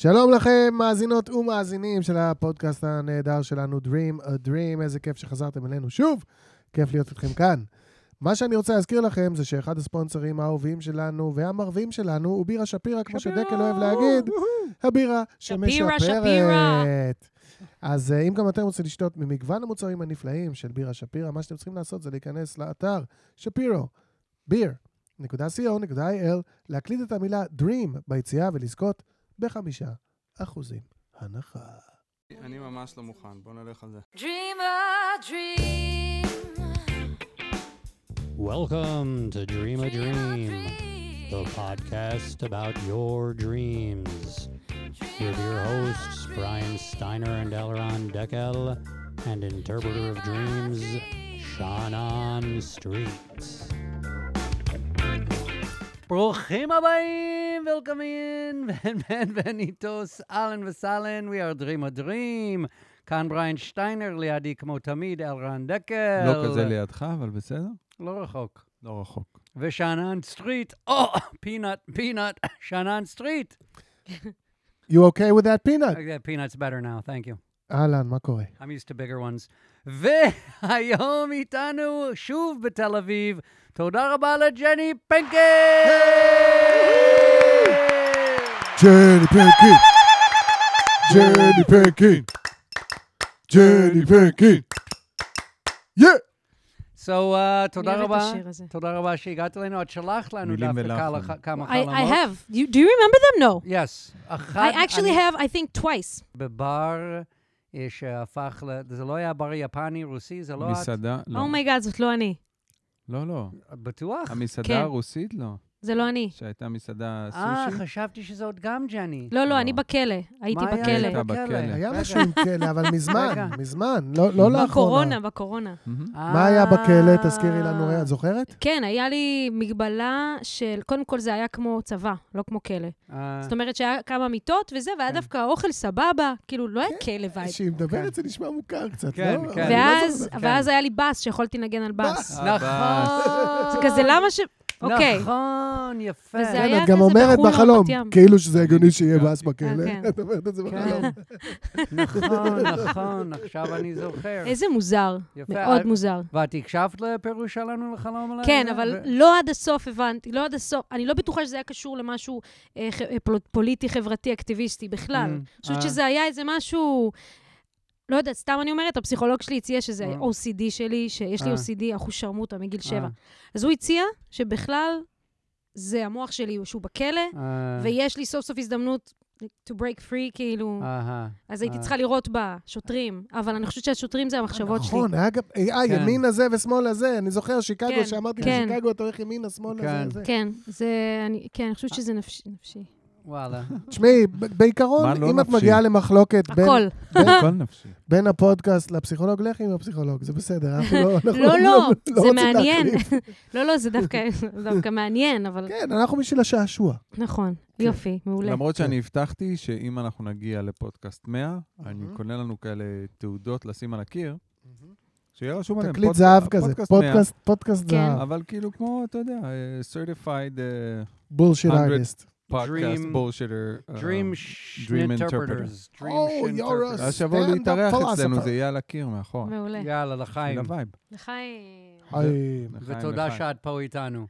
שלום לכם, מאזינות ומאזינים של הפודקאסט הנהדר שלנו, Dream a Dream, איזה כיף שחזרתם אלינו שוב, כיף להיות איתכם כאן. מה שאני רוצה להזכיר לכם זה שאחד הספונסרים האהובים שלנו והמרווים שלנו הוא בירה שפירא, כמו שדקל אוהב להגיד, הבירה שפירא, שמשפרת. אז אה, אם גם אתם רוצים לשתות ממגוון המוצרים הנפלאים של בירה שפירא, מה שאתם צריכים לעשות זה להיכנס לאתר שפירו, beer.co.il, להקליט את המילה Dream ביציאה ולזכות בחמישה אחוזים הנחה. אני ממש לא מוכן, בוא נלך על זה. Dream a dream. Welcome to Dream a Dream, the podcast about your dreams. With your hosts, Brian Steiner and Elron Deckel, and interpreter of dreams, Shannon Street. ברוכים הבאים, welcome in, bienvenidos, אהלן וסהלן, we are Dream a Dream. כאן בריין שטיינר, לידי כמו תמיד, אלרן דקל. לא כזה לידך, אבל בסדר. לא רחוק. לא רחוק. ושאנן סטריט, או, peanut, peanut, שאנן סטריט. You okay with that peanut? Okay, peanut's better now, thank you. אהלן, מה קורה? I'm used to bigger ones. והיום איתנו, שוב בתל אביב, תודה רבה לג'ני פנקין! ג'ני פנקין! ג'ני פנקין! ג'ני פנקין! יא! So, uh, תודה אוהבת את רבה. השיר הזה. תודה רבה שהגעת אלינו. את שלחת לנו מילים דווקא ולחן. כמה- כמה I, חלומות. I have. You, do you remember them? No. Yes. אחד, I actually אני- have, I think, twice. בבר אה, שהפך ל... זה לא היה בר יפני, רוסי, זה לא את? מסעדה, לא. oh my God, זאת לא אני. לא, לא. בטוח? המסעדה כן. הרוסית, לא. זה לא אני. שהייתה מסעדה אה, סושי. חשבתי שזאת גם ג'ני. לא, לא. לא, אני בכלא. הייתי מה היה בכלא. בכלא? בכלא. היה. משהו עם כלא, אבל מזמן. מזמן, לא לא לאחרונה. בקורונה, בקורונה. מה היה בכלא? אה. תזכירי לנו, את זוכרת? כן, היה לי מגבלה של, קודם כל זה היה כמו צבא, לא כמו כלא. אה, זאת אומרת שהיה כמה מיטות וזה, והיה כן. דווקא אוכל סבבה, כאילו, לא היה כלא vibe. כשהיא מדברת זה נשמע מוכר קצת, כן, לא? כן. לא ואז, היה לי בס, שיכולתי לנגן על בס. בס. נכון. זה כזה, למה ש... אוקיי. נכון, יפה. וזה כן, היה את גם כזה אומרת בחולון, בחלום. כאילו שזה הגיוני שיהיה בס אה, בכלא. כן. את אומרת את זה בחלום. נכון, נכון, עכשיו אני זוכר. איזה מוזר, מאוד אה, מוזר. ואת הקשבת לפירוש שלנו לחלום עליי? כן? אבל לא עד הסוף הבנתי, לא עד הסוף. אני לא בטוחה שזה היה קשור למשהו אה, אה, פול- פוליטי, חברתי, אקטיביסטי בכלל. Mm, אני חושבת. שזה היה איזה משהו... לא יודעת, סתם אני אומרת, הפסיכולוג שלי הציע שזה אה. OCD שלי, שיש לי. OCD, אחוז שרמוטה מגיל שבע. אז הוא הציע שבכלל זה המוח שלי, שהוא בכלא, אה, ויש לי סוף סוף הזדמנות to break free, כאילו, אהה. אז הייתי אה. צריכה לראות בשוטרים, אבל אני חושבת שהשוטרים זה המחשבות שלי. נכון, היה גם, אה, כן. ימין הזה ושמאל הזה, אני זוכר שיקגו, כן, שאמרתי כן. לשיקגו, אתה הולך ימינה, שמאלה, כן. זה, זה. כן, זה, אני, כן, אני חושבת שזה נפשי. וואלה. תשמעי, בעיקרון, לא אם את נפשי? מגיעה למחלוקת בין- הכל. בין- הכל נפשי. בין הפודקאסט לפסיכולוג, לכי עם הפסיכולוג, זה בסדר. אנחנו לא אנחנו לא, לא, זה רוצים מעניין. לא, לא, זה דווקא דווקא מעניין, אבל כן, אנחנו בשביל השעשוע. נכון. כן. יופי, מעולה. למרות שאני הבטחתי שאם אנחנו נגיע לפודקאסט 100, אני. קונה לנו כאלה תעודות לשים על הקיר, שיהיה רשום עליהם. תקליט זהב כזה, פודקאסט 100, פודקאסט- פודקאסט כן. זהב. אבל כאילו כמו, אתה יודע, אה, certified אה, בולשיט 100 ארטיסט. Podcast Dream- bullshitter. אה, Dream Dream Interpreters. Dream Oh, you're a Interpreters. אז שיבואו להתארח אצלנו. זה יהיה על הקיר מאחור. מעולה. יאללה, לחיים. לחיים. חיים. לחיים, ותודה. שאת פה איתנו.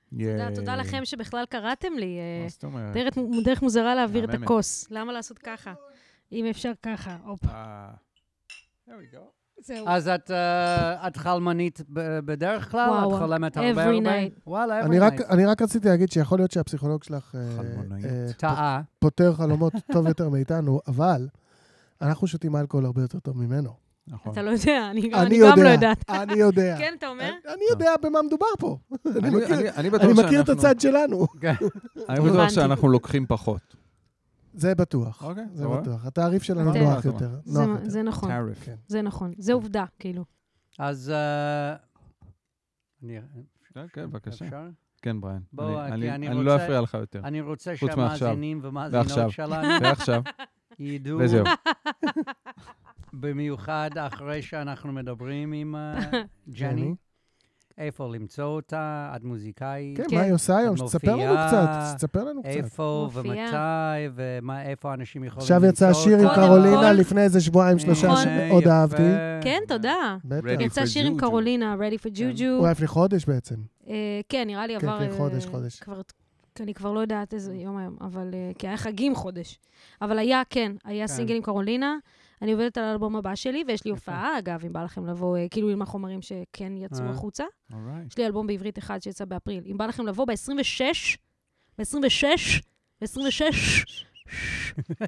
תודה, לכם שבכלל קראתם לי. אה, מה זאת אומרת? דרך- מוזרה להעביר את. הכוס. למה לעשות ככה? אם אפשר ככה, הופה. זהו. אז את, אה, את חלמנית בדרך כלל? וואו, את חולמת הרבה every הרבה? night. וואלה, every אני רק- night. אני רק רציתי להגיד שיכול להיות שהפסיכולוג שלך. אה, טעה. פותר חלומות טוב יותר מאיתנו, אבל אנחנו שותים אלכוהול הרבה יותר טוב ממנו. נכון. אתה לא יודע, אני אני אני גם יודע, לא יודעת. אני יודע. כן, אתה אומר? אני יודע במה מדובר פה. אני אני- מכיר- אני- אני בטוח אני מכיר את הצד שלנו. אני בטוח. שאנחנו לוקחים פחות. זה בטוח. אוקיי, זה? בטוח. התעריף שלנו נוח יותר. זה- נוח יותר. זה נכון. כן. זה נכון. זה עובדה, כאילו. אז... אה, אני- כן, כן, בבקשה. אפשר? כן, בריין. בוא, אני- כי אני אני אני לא רוצה- אפריע לך יותר. אני רוצה. שהמאזינים ומאזינות. שלנו ועכשיו, ידעו, וזהו. במיוחד אחרי שאנחנו מדברים עם אה, ג'ני, איפה למצוא אותה? את מוזיקאית? כן, כן. מה היא עושה היום? את שתספר לנו קצת, תספר לנו קצת. איפה. ומתי, ואיפה אנשים יכולים עכשיו למצוא יצא שיר עם קרולינה כל- לפני איזה שבועיים, שלושה, נכון. שמאוד יפה. אהבתי. כן, תודה. יצא שיר עם. קרולינה, Ready for Juju. הוא היה לפני חודש בעצם. אה, כן, נראה לי כן, עבר... כן, אה, חודש, חודש. כבר, אני כבר לא יודעת איזה יום היום, אבל... אה, כי היה חגים חודש. אבל היה, כן, היה כן. סינגל עם קרולינה. אני עובדת על האלבום הבא שלי, ויש לי. הופעה, אגב, אם בא לכם לבוא, אה, כאילו עם החומרים שכן יצאו אה. החוצה. יש לי אלבום בעברית אחד שיצא באפריל. אם בא לכם לבוא ב-26, ב-26, ב-26,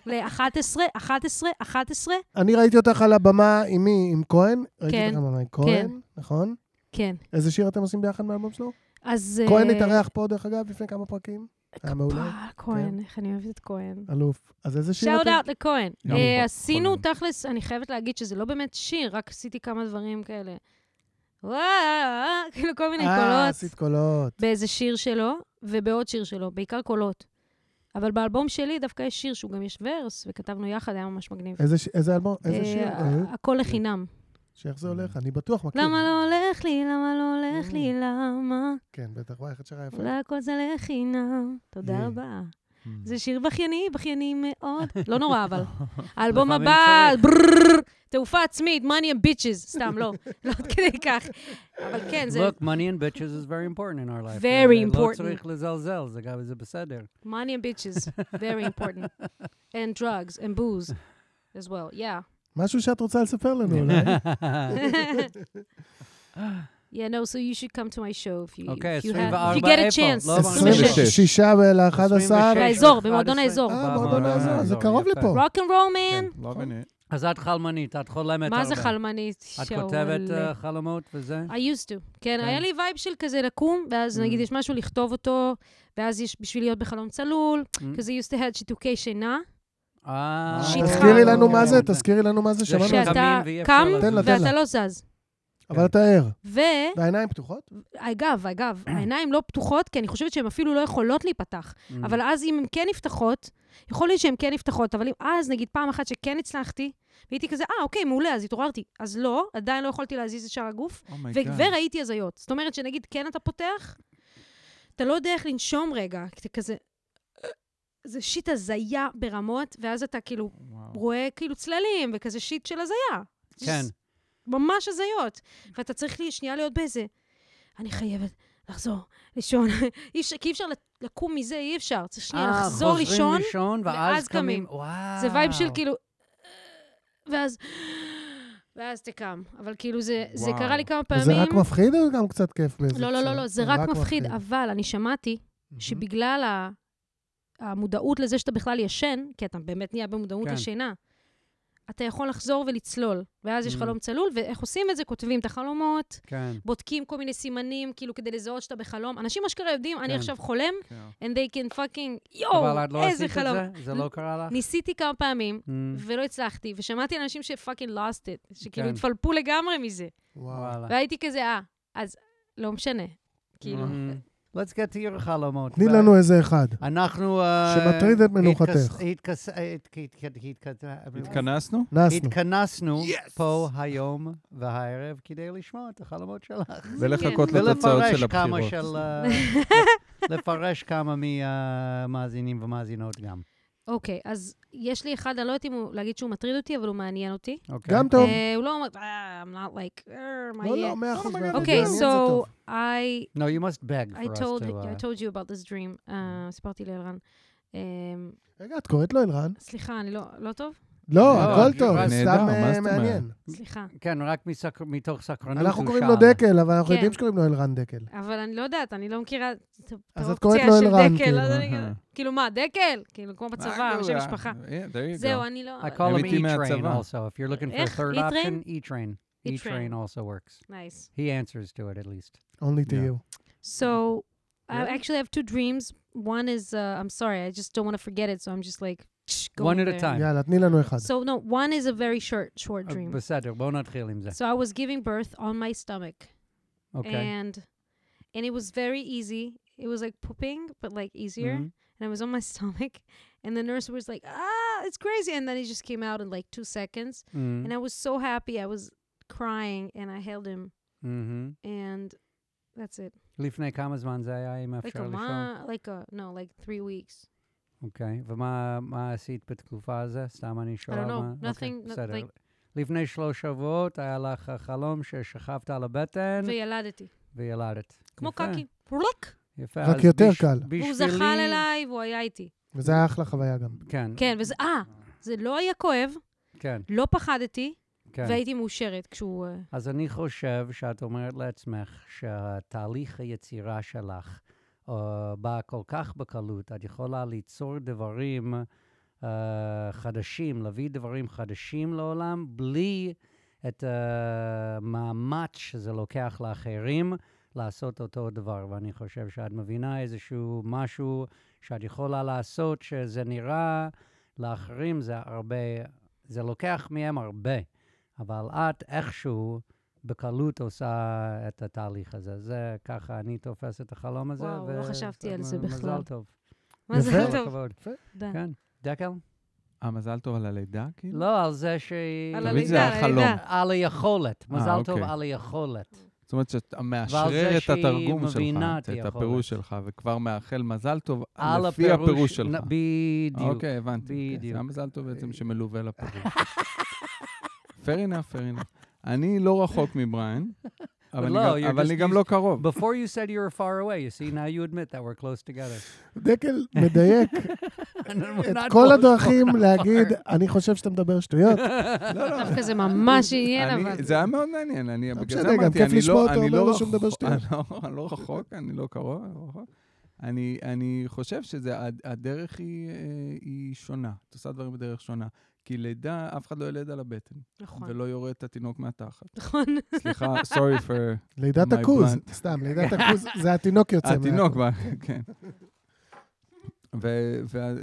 ל-11, 11, 11, אני ראיתי אותך על הבמה עם מי? עם כהן? ראיתי כן, אותך על הבמה עם כהן, נכון? כן. איזה שיר אתם עושים ביחד מהאלבום שלו? אז... כהן אה, התארח פה, דרך אגב, לפני כמה פרקים. היה מעולה. כפרה, כהן, איך אני אוהבת את כהן. אלוף. אז איזה שיר שאוט? אאוט לכהן. אה, עשינו. תכלס, אני חייבת להגיד שזה לא באמת שיר, רק עשיתי כמה דברים כאלה. וואו, כאילו כל מיני אה, קולות. עשית קולות. באיזה שיר שלו, ובעוד שיר שלו, בעיקר קולות. אבל באלבום שלי דווקא יש שיר שהוא גם יש ורס, וכתבנו יחד, היה ממש מגניב. איזה אלבום? איזה אה, שיר? אה, הכל לחינם. שאיך זה הולך? אני בטוח מכיר. למה לא הולך לי, למה לא הולך לי, למה? כן, בטח. וואי, איך את שרה יפה. אולי הכל זה לחינם. תודה. רבה. Mm. זה שיר בכייני, בכייני מאוד. לא נורא, אבל. האלבום הבא, תעופה עצמית, money and bitches. סתם, לא. לא עד כדי כך. אבל כן, זה Look, money and bitches is very important in our life. Very לא important. צריך לזלזל, זה גם, זה בסדר. money and bitches, very important. And drugs and booze as well, yeah. משהו שאת רוצה לספר לנו, אולי? Yeah, no, so you should come to my show if you, אוקיי, if you, 24 have, if you get a chance. לא, 26. 26 ול-11. 26. באזור, במועדון 11. האזור. אה, מועדון אה, האזור, זה אה, קרוב יפה. לפה. rock and roll, man. אז את חלמנית, את חולמת מה זה. חלמנית? את? כותבת אה, חלומות וזה? I used to. כן, כן. היה לי vibe של כזה לקום, ואז Mm. נגיד יש משהו לכתוב אותו, ואז יש בשביל להיות בחלום צלול, Mm. כזה used to have שיתוקי שינה, אה, שיטחה. תזכירי לנו מה זה. תזכירי לנו מה זה, שמענו. שקמים שאתה קם ואתה. לא זז. אבל אתה ער. ו... והעיניים פתוחות? אגב, אגב, העיניים לא פתוחות, כי אני חושבת שהן אפילו לא יכולות להיפתח. Mm. אבל אז אם הן כן נפתחות, יכול להיות שהן כן נפתחות, אבל אם אז, נגיד פעם אחת שכן הצלחתי, והייתי כזה, אה, אוקיי, מעולה, אז התעוררתי. אז לא, עדיין לא יכולתי להזיז את שאר הגוף, Oh. וראיתי הזיות. זאת אומרת שנגיד, כן אתה פותח, אתה לא יודע איך לנשום רגע, כי אתה כזה... זה שיט הזיה ברמות, ואז אתה כאילו וואו. רואה כאילו צללים, וכזה שיט של הזיה. כן. זה ממש הזיות. ואתה צריך לי שנייה להיות באיזה, אני חייבת לחזור לישון. אי אפשר, כי אי אפשר לקום מזה, אי אפשר. צריך שנייה אה, לחזור חוזרים לישון. לישון, ואז ואז קמים. וואו. זה vibe של כאילו... ואז... ואז תקם. אבל כאילו זה, זה. קרה לי כמה פעמים. רק מפחיד או גם קצת כיף באיזה לא, לא, לא? לא, זה רק מפחיד, אבל אני שמעתי. שבגלל ה- המודעות לזה שאתה בכלל ישן, כי אתה באמת נהיה במודעות כן. לשינה, אתה יכול לחזור ולצלול, ואז יש Mm. חלום צלול, ואיך עושים את זה? כותבים את החלומות, כן. בודקים כל מיני סימנים, כאילו כדי לזהות שאתה בחלום. אנשים אשכרה יודעים, אני כן. עכשיו חולם, כן. and they can fucking, יואו, אבל את לא איזה עשית חלום. את זה? זה לא קרה לך? ניסיתי כמה פעמים, Mm. ולא הצלחתי, ושמעתי אנשים שפאקינג lost it, שכאילו כן. התפלפו לגמרי מזה. וואלה. והייתי כזה, אה, אז לא משנה. כאילו, Mm. Let's get to your חלומות. תני לנו איזה אחד. אנחנו... אה, שמטריד את מנוחתך. התכנסנו? נסנו. התכנסנו פה היום והערב כדי לשמוע את החלומות שלך. ולחכות לתוצאות של ולפרש כמה הבחירות. של... אה, לפרש כמה מהמאזינים ומאזינות גם. אוקיי, אז יש לי אחד, אני לא יודעת אם הוא, להגיד שהוא מטריד אותי, אבל הוא מעניין אותי. אוקיי? גם טוב. אה, הוא לא אומר, אה, I'm not like, אה, מה לא, יהיה? לא, אחוז. מאה אחוז. אוקיי, מעניין, זה so. I, No, you must beg I for us told, to... I uh, told you about this dream. אה, סיפרתי לאלרן. רגע, את קוראת לו אלרן? סליחה, אני לא, לא טוב? לא, הכל טוב, סתם אה? מעניין. סליחה. כן, רק מתוך סקרנות אנחנו קוראים. לו דקל, אבל אנחנו כן. יודעים שקוראים לו אלרן דקל. אבל אני לא יודעת, אני לא מכירה את אז את האופציה קוראת לו של אלרן, דקל. כאילו. אהה. כאילו מה, דקל? כאילו, כמו בצבא, אה, שם אה, משפחה. you זהו. אני לא... I call him E-Train also. If you're looking for a third option, E-Train. E-Train. Also works. Nice. He answers to it at least. Only to you. So I actually have two dreams. One is uh, I'm sorry, I just don't want to forget it, so I'm just like One at a there. time. יאללה, תני לנו אחד. So no, one is a very short, short Uh, dream. בסדר, בואו נתחיל עם זה. So I was giving birth on my stomach, אוקיי. and and it was very easy. It was like pooping, but like easier. Mhm. And I was on my stomach, and the nurse was like, "Ah, it's crazy," and then it just came out in like two seconds. Mhm. And I was so happy. I was crying, and I held him, Mhm. and That's it. לפני כמה זמן זה היה, אם Like אפשר a לשאול? month, like a, no, like three weeks. אוקיי, ומה מה עשית בתקופה הזו? סתם אני שואל. know. מה- Nothing, אוקיי, not בסדר. לפני שלוש שבועות היה לך חלום ששכבת על הבטן וילדתי. וילדת. כמו קקי. פרוק. יפה. רק יותר קל. בשבילי- זחל אליי והוא היה איתי. וזה היה אחלה חוויה גם. כן, כן, וזה, אה, זה לא היה כואב, כן, לא פחדתי, כן. והייתי מאושרת כשהוא... אה, אז אני חושב שאת אומרת לעצמך שהתהליך היצירה שלך uh, בא כל כך בקלות, את יכולה ליצור דברים uh, חדשים, להביא דברים חדשים לעולם, בלי את המאמץ שזה לוקח לאחרים לעשות אותו דבר. ואני חושב שאת מבינה איזשהו משהו שאת יכולה לעשות, שזה נראה לאחרים, זה הרבה, זה לוקח מהם הרבה. אבל את איכשהו בקלות עושה את התהליך הזה. זה ככה אני תופס את החלום הזה. וואו, לא חשבתי על זה בכלל. מזל טוב. כל טוב? כן. דקל? אה, מזל טוב על הלידה, כאילו? לא, על זה שהיא... על הלידה, חלום. הלידה. על היכולת. אה, מזל טוב אוקיי. על היכולת. זאת אומרת שאתה מאשרר את התרגום שלך, את. הפירוש שלך, וכבר מאחל מזל טוב על לפי הפירוש שלך. בדיוק. אוקיי, הבנתי. בדיוק. זה היה מזל טוב בעצם שמלווה לפירוש. fair enough, fair enough. אני לא רחוק מבריאן, אבל אני לא, גם- אבל אני גם לא קרוב. Before you said you were far away, you see, now you admit that we're close together. דקל מדייק את כל הדרכים. להגיד, אני חושב שאתה מדבר שטויות. לא, לא. דווקא זה ממש עניין, אבל... זה היה מאוד מעניין, אני לא בגלל זה גם אמרתי, כיף אני לשמוע לא, אותו אני אומר לא לו שהוא מדבר רחוק, שטויות. אני לא- אני לא רחוק, אני לא קרוב, אני לא רחוק. אני, אני חושב שהדרך היא, אה, היא שונה, את עושה דברים בדרך שונה. כי לידה, אף אחד לא ילד על הבטן, נכון. ולא יורד את התינוק מהתחת. נכון. סליחה, sorry for לידת הכוז. סתם, לידת הכוז, זה התינוק יוצא. התינוק, כן.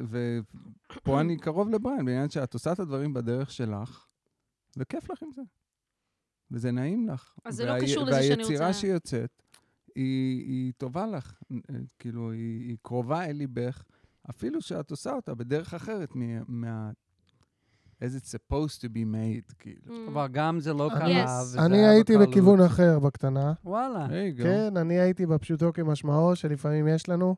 ופה אני קרוב לבריין, בעניין שאת עושה את הדברים בדרך שלך, וכיף לך עם זה. וזה נעים לך. אז זה לא קשור לזה שאני והיצירה רוצה- שיוצאת, היא, היא טובה לך. כאילו, היא, היא קרובה אל ליבך, אפילו שאת עושה אותה בדרך אחרת מה... as it's supposed to be made, כאילו. אבל גם זה לא קרה, Yes. וזה אני היה הייתי בקלות. בכיוון אחר בקטנה. וואלה. כן, אני הייתי בפשוטו כמשמעו, שלפעמים יש לנו,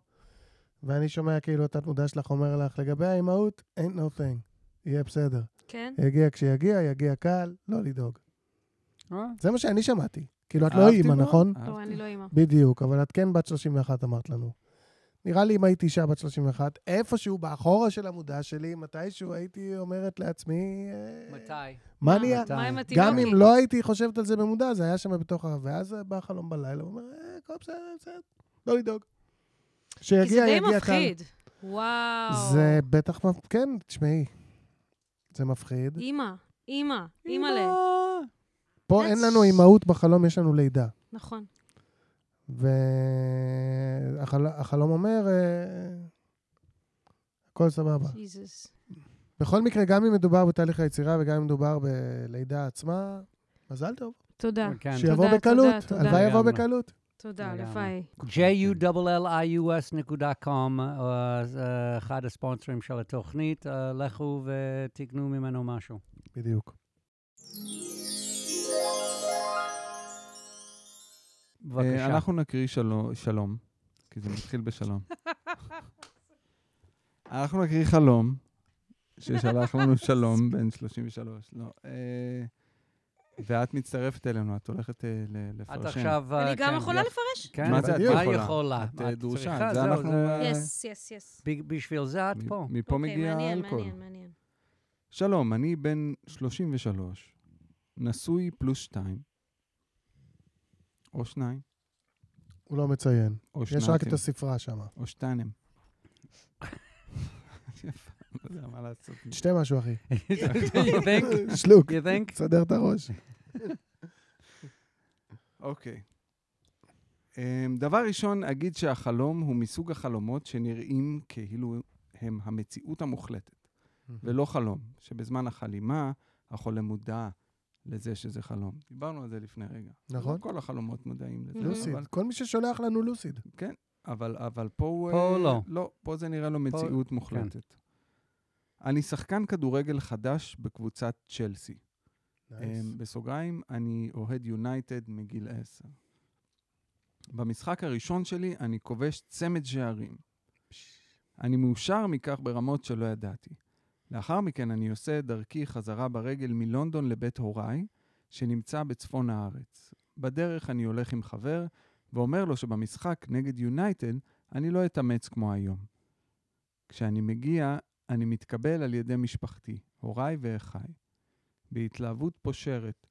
ואני שומע כאילו את התמודה שלך אומר לך, לגבי האימהות, ain't no thing, יהיה בסדר. כן? יגיע כשיגיע, יגיע קל, לא לדאוג. אה? זה מה שאני שמעתי. כאילו, את לא אימא, נכון? לא, אני לא אימא. בדיוק, אבל את כן בת 31, אמרת לנו. נראה לי אם הייתי אישה בת 31, איפשהו באחורה של המודע שלי, מתישהו הייתי אומרת לעצמי, אה, מתי? מה נהיה? מה עם התינוקי? גם אם לא הייתי חושבת על זה במודע, זה היה שם בתוך ה... ואז בא חלום בלילה, הוא אומר, אה, הכל בסדר, בסדר, לא לדאוג. כי זה שיגיע, די יגיע קל. מפחיד. וואו. זה בטח, כן, תשמעי, זה מפחיד. אימא, אימא, אימא'לה. פה That's- אין לנו אימהות בחלום, יש לנו לידה. נכון. והחלום אומר, אה, הכל סבבה. בכל מקרה, גם אם מדובר בתהליך היצירה וגם אם מדובר בלידה עצמה, מזל טוב. תודה. כן. שיבוא תודה, בקלות. הלוואי יבוא. בקלות. תודה, לגמרי. לוואי. julius.com, אה, אחד הספונסרים של התוכנית, אה, לכו ותקנו ממנו משהו. בדיוק. בבקשה. אנחנו נקריא שלום, שלום, כי זה מתחיל בשלום. אנחנו נקריא חלום, ששלח לנו שלום, בן 33. לא. אה, ואת מצטרפת אלינו, את הולכת אה, ל- את לפרשן. עכשיו... אה, אני גם כן, יכולה לפרש? כן, מה זה את. מה יכולה? יכולה? את, אה, דרושה, זה אנחנו, אה, יס, יס, יס. בשביל זה את פה. מפה אוקיי, מגיע מעניין, האלכוהול. מעניין, מעניין. שלום, אני בן 33, נשוי פלוס שתיים, או שניים, הוא לא מציין. או יש רק את שניים, הספרה שם. או שתיים. לא יודע מה לעשות. תשתה משהו, אחי. שלוק? תסדר את הראש. אוקיי. אמ, דבר ראשון, אגיד שהחלום הוא מסוג החלומות שנראים כאילו הם המציאות המוחלטת, ולא חלום, שבזמן החלימה החולה מודע לזה שזה חלום. דיברנו על זה לפני רגע. נכון. כל החלומות מודעים לזה. Lucid. אבל, כל מי ששולח לנו lucid. כן, אבל, אבל פה הוא... פה אה, לא. לא, פה זה נראה לו מציאות מוחלטת. אני שחקן כדורגל חדש בקבוצת צ'לסי. Nice. אמ, בסוגריים, אני אוהד יונייטד מגיל עשר. במשחק הראשון שלי אני כובש צמד שערים. אני מאושר מכך ברמות שלא ידעתי. לאחר מכן אני עושה את דרכי חזרה ברגל מלונדון לבית הוריי, שנמצא בצפון הארץ. בדרך אני הולך עם חבר, ואומר לו שבמשחק נגד יונייטד אני לא אתאמץ כמו היום. כשאני מגיע, אני מתקבל על ידי משפחתי, הוריי ואחיי, בהתלהבות פושרת,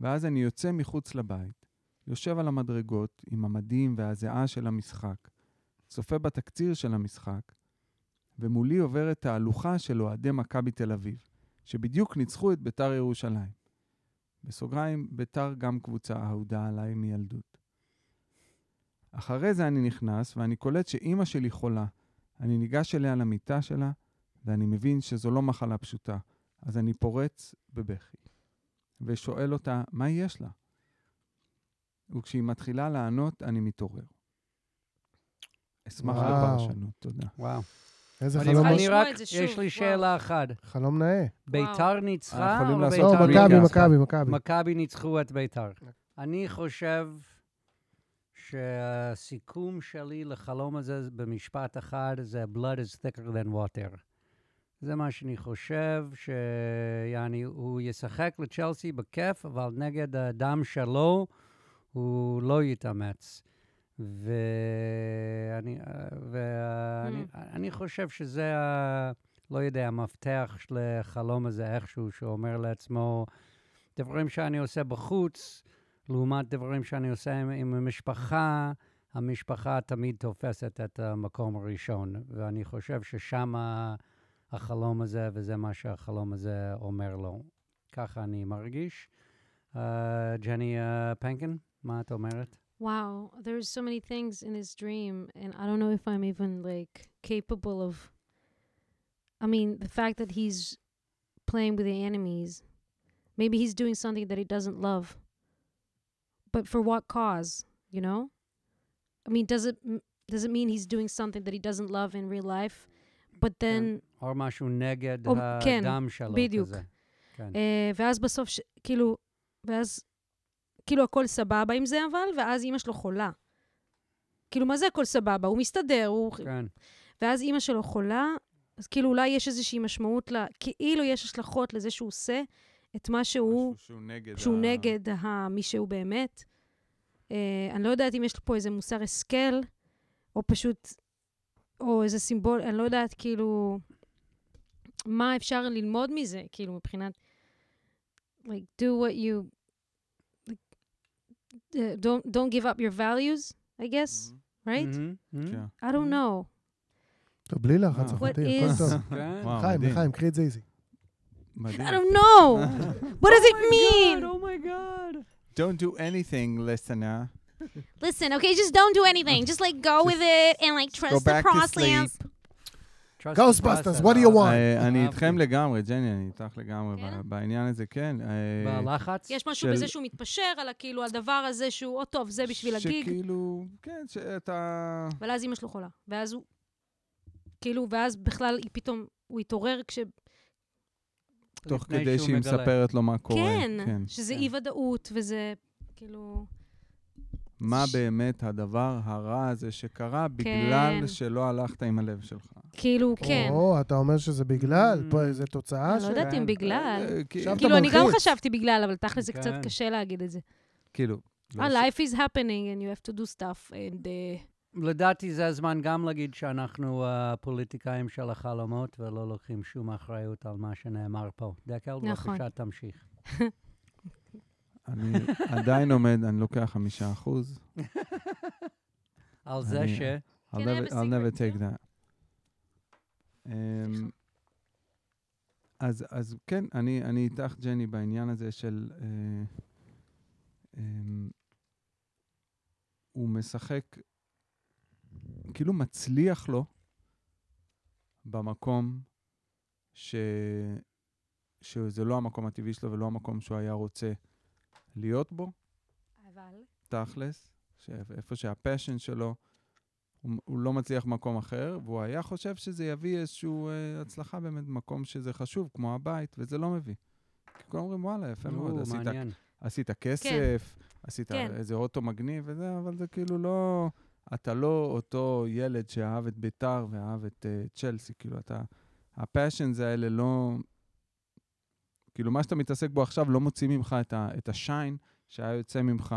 ואז אני יוצא מחוץ לבית, יושב על המדרגות עם המדים והזיעה של המשחק, צופה בתקציר של המשחק, ומולי עוברת תהלוכה של אוהדי מכבי תל אביב, שבדיוק ניצחו את ביתר ירושלים. בסוגריים, ביתר גם קבוצה אהודה עליי מילדות. אחרי זה אני נכנס ואני קולט שאימא שלי חולה. אני ניגש אליה למיטה שלה, ואני מבין שזו לא מחלה פשוטה, אז אני פורץ בבכי, ושואל אותה, מה יש לה? וכשהיא מתחילה לענות, אני מתעורר. אשמח. לפרשנות, תודה. וואו. איזה אני, חלום, אני לשמוע רק, את זה יש לי וואו. שאלה אחת. חלום נאה. ביתר ניצחה אנחנו יכולים או לעשות לא, ביתר. מכבי, ניצחה? מכבי, מכבי. מכבי ניצחו את ביתר. אני חושב שהסיכום שלי לחלום הזה במשפט אחד זה blood is thicker than water. זה מה שאני חושב, שיעני, הוא ישחק לצ'לסי בכיף, אבל נגד הדם שלו הוא לא יתאמץ. ואני, ואני אני חושב שזה, ה- לא יודע, המפתח של החלום הזה איכשהו, שהוא אומר לעצמו, דברים שאני עושה בחוץ, לעומת דברים שאני עושה עם, עם המשפחה, המשפחה תמיד תופסת את המקום הראשון. ואני חושב ששם החלום הזה, וזה מה שהחלום הזה אומר לו. ככה אני מרגיש. Uh, ג'ני uh, פנקין, מה את אומרת? Wow, there's so many things in his dream, and I don't know if I'm even like capable of. I mean, the fact that he's playing with the enemies, maybe he's doing something that he doesn't love. But for what cause? You know? I mean, does it m- does it mean he's doing something that he doesn't love in real life? But then, או משהו נגד או- כן, הדם שלו בדיוק. כזה. כן. אה, ואז בסוף, ש- כאילו, ואז, כאילו הכל סבבה עם זה אבל, ואז אימא שלו חולה. כאילו, מה זה הכל סבבה? הוא מסתדר, הוא... כן. ואז אימא שלו חולה, אז כאילו אולי יש איזושהי משמעות ל... כאילו יש השלכות לזה שהוא עושה את מה שהוא, שהוא נגד שהוא ה- נגד ה... מי שהוא באמת. אה, אני לא יודעת אם יש פה איזה מוסר השכל, או פשוט, או איזה סימבול, אני לא יודעת כאילו, מה אפשר ללמוד מזה, כאילו, מבחינת, like, do what you, uh, don't, don't give up your values, I guess, right? מהמם, מהמם. כן. I don't know. טוב, בלי לחץ, What אחותי, הכל is- טוב. כן. וואו, חיים, מדהים. לחיים, קחי את זה איזי. מדהים. I don't know. what does it mean? Oh my god. Don't do anything, listener. Listen, okay, just don't do anything. Just like go with it and like Go trust the back to process. Ghostbusters, what do you want? אה, אני. איתכם לגמרי, ג'ני, אני איתך לגמרי כן? ב- בעניין הזה, כן. אה, בלחץ? יש משהו של- בזה שהוא מתפשר על הכאילו, הדבר הזה שהוא, או טוב, זה בשביל הגיג, שכאילו, כן, שאתה... אבל אז אימא שלו חולה. ואז הוא, כאילו, ואז בכלל היא פתאום, הוא התעורר כש... תוך כדי שהיא מגלה. מספרת לו מה קורה. כן, שזה כן. אי-ודאות, וזה כאילו... מה ש- באמת הדבר הרע הזה שקרה בגלל כן. שלא הלכת עם הלב שלך. כאילו, כן. או, אתה אומר שזה בגלל, Mm. פה איזה תוצאה אני לא יודעת. אם בגלל. אה, עכשיו כאילו, אני גם. חשבתי בגלל, אבל תכל'ס זה קצת כן. קשה להגיד את זה. כאילו, לא אה, ש- life is happening and you have to do stuff, and... uh, לדעתי זה הזמן גם להגיד שאנחנו הפוליטיקאים של החלומות ולא לוקחים שום אחריות על מה שנאמר פה. דקל, נכון. בבקשה תמשיך. אני עדיין עומד, אני לוקח חמישה אחוז. על זה ש... I'll never, I'll take that. Um, אז, אז כן, אני, אני איתך, ג'ני, בעניין הזה של... אה, אה, הוא משחק, כאילו מצליח לו במקום ש, שזה לא המקום הטבעי שלו ולא המקום שהוא היה רוצה להיות בו. אבל... תכלס, שאיפה שהפשן שלו, הוא, הוא לא מצליח במקום אחר, והוא היה חושב שזה יביא איזושהי אה, הצלחה באמת במקום שזה חשוב, כמו הבית, וזה לא מביא. כי כולם אומרים, וואלה, יפה מאוד, או, עשית. עשית כסף, עשית כן. איזה אוטו מגניב וזה, אבל זה כאילו לא... אתה לא אותו ילד שאהב את ביתר ואהב את uh, צ'לסי, כאילו, אתה... הפאשנס האלה לא... כאילו, מה שאתה מתעסק בו עכשיו לא מוציא ממך את, ה, את ה shine שהיה יוצא ממך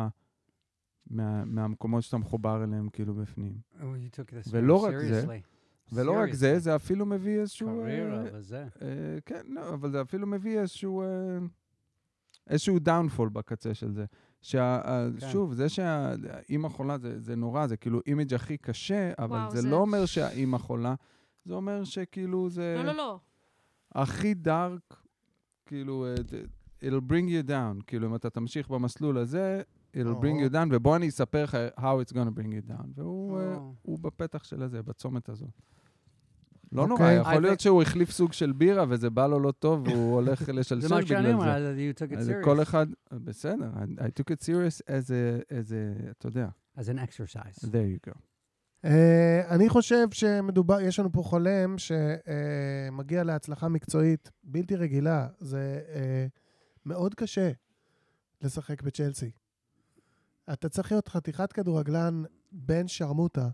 מה, מהמקומות שאתה מחובר אליהם, כאילו, בפנים. Oh, ולא רק זה. ולא רק זה. זה אפילו מביא איזשהו... קריירה אה, וזה. אה, כן, לא, אבל זה אפילו מביא איזשהו... אה, איזשהו downfall בקצה של זה. שה, כן. שוב, זה שהאימא חולה זה, זה נורא, זה כאילו image הכי קשה, אבל וואו, זה, זה- לא אומר שהאימא חולה, זה אומר שכאילו זה לא, לא, לא. הכי דארק, כאילו, אה, זה- it'll bring you down. כאילו, אם אתה תמשיך במסלול הזה, it'll bring או. you down, ובוא אני אספר לך how it's gonna bring you down. והוא אה, או. הוא בפתח של הזה, בצומת הזו. לא אוקיי. נורא, I יכול להיות think- שהוא החליף סוג של בירה וזה בא לו לא טוב והוא הולך זה לשלשל מה שאני בגלל אומר, זה. you took it serious. כל אחד, בסדר, I, I took it serious as a, as a, אתה יודע, as an exercise. there you go. אה, אני חושב שמדובר, יש לנו פה חולם שמגיע להצלחה מקצועית בלתי רגילה. זה אה, מאוד קשה לשחק בצ'לסי. אתה צריך להיות חתיכת כדורגלן בן שרמוטה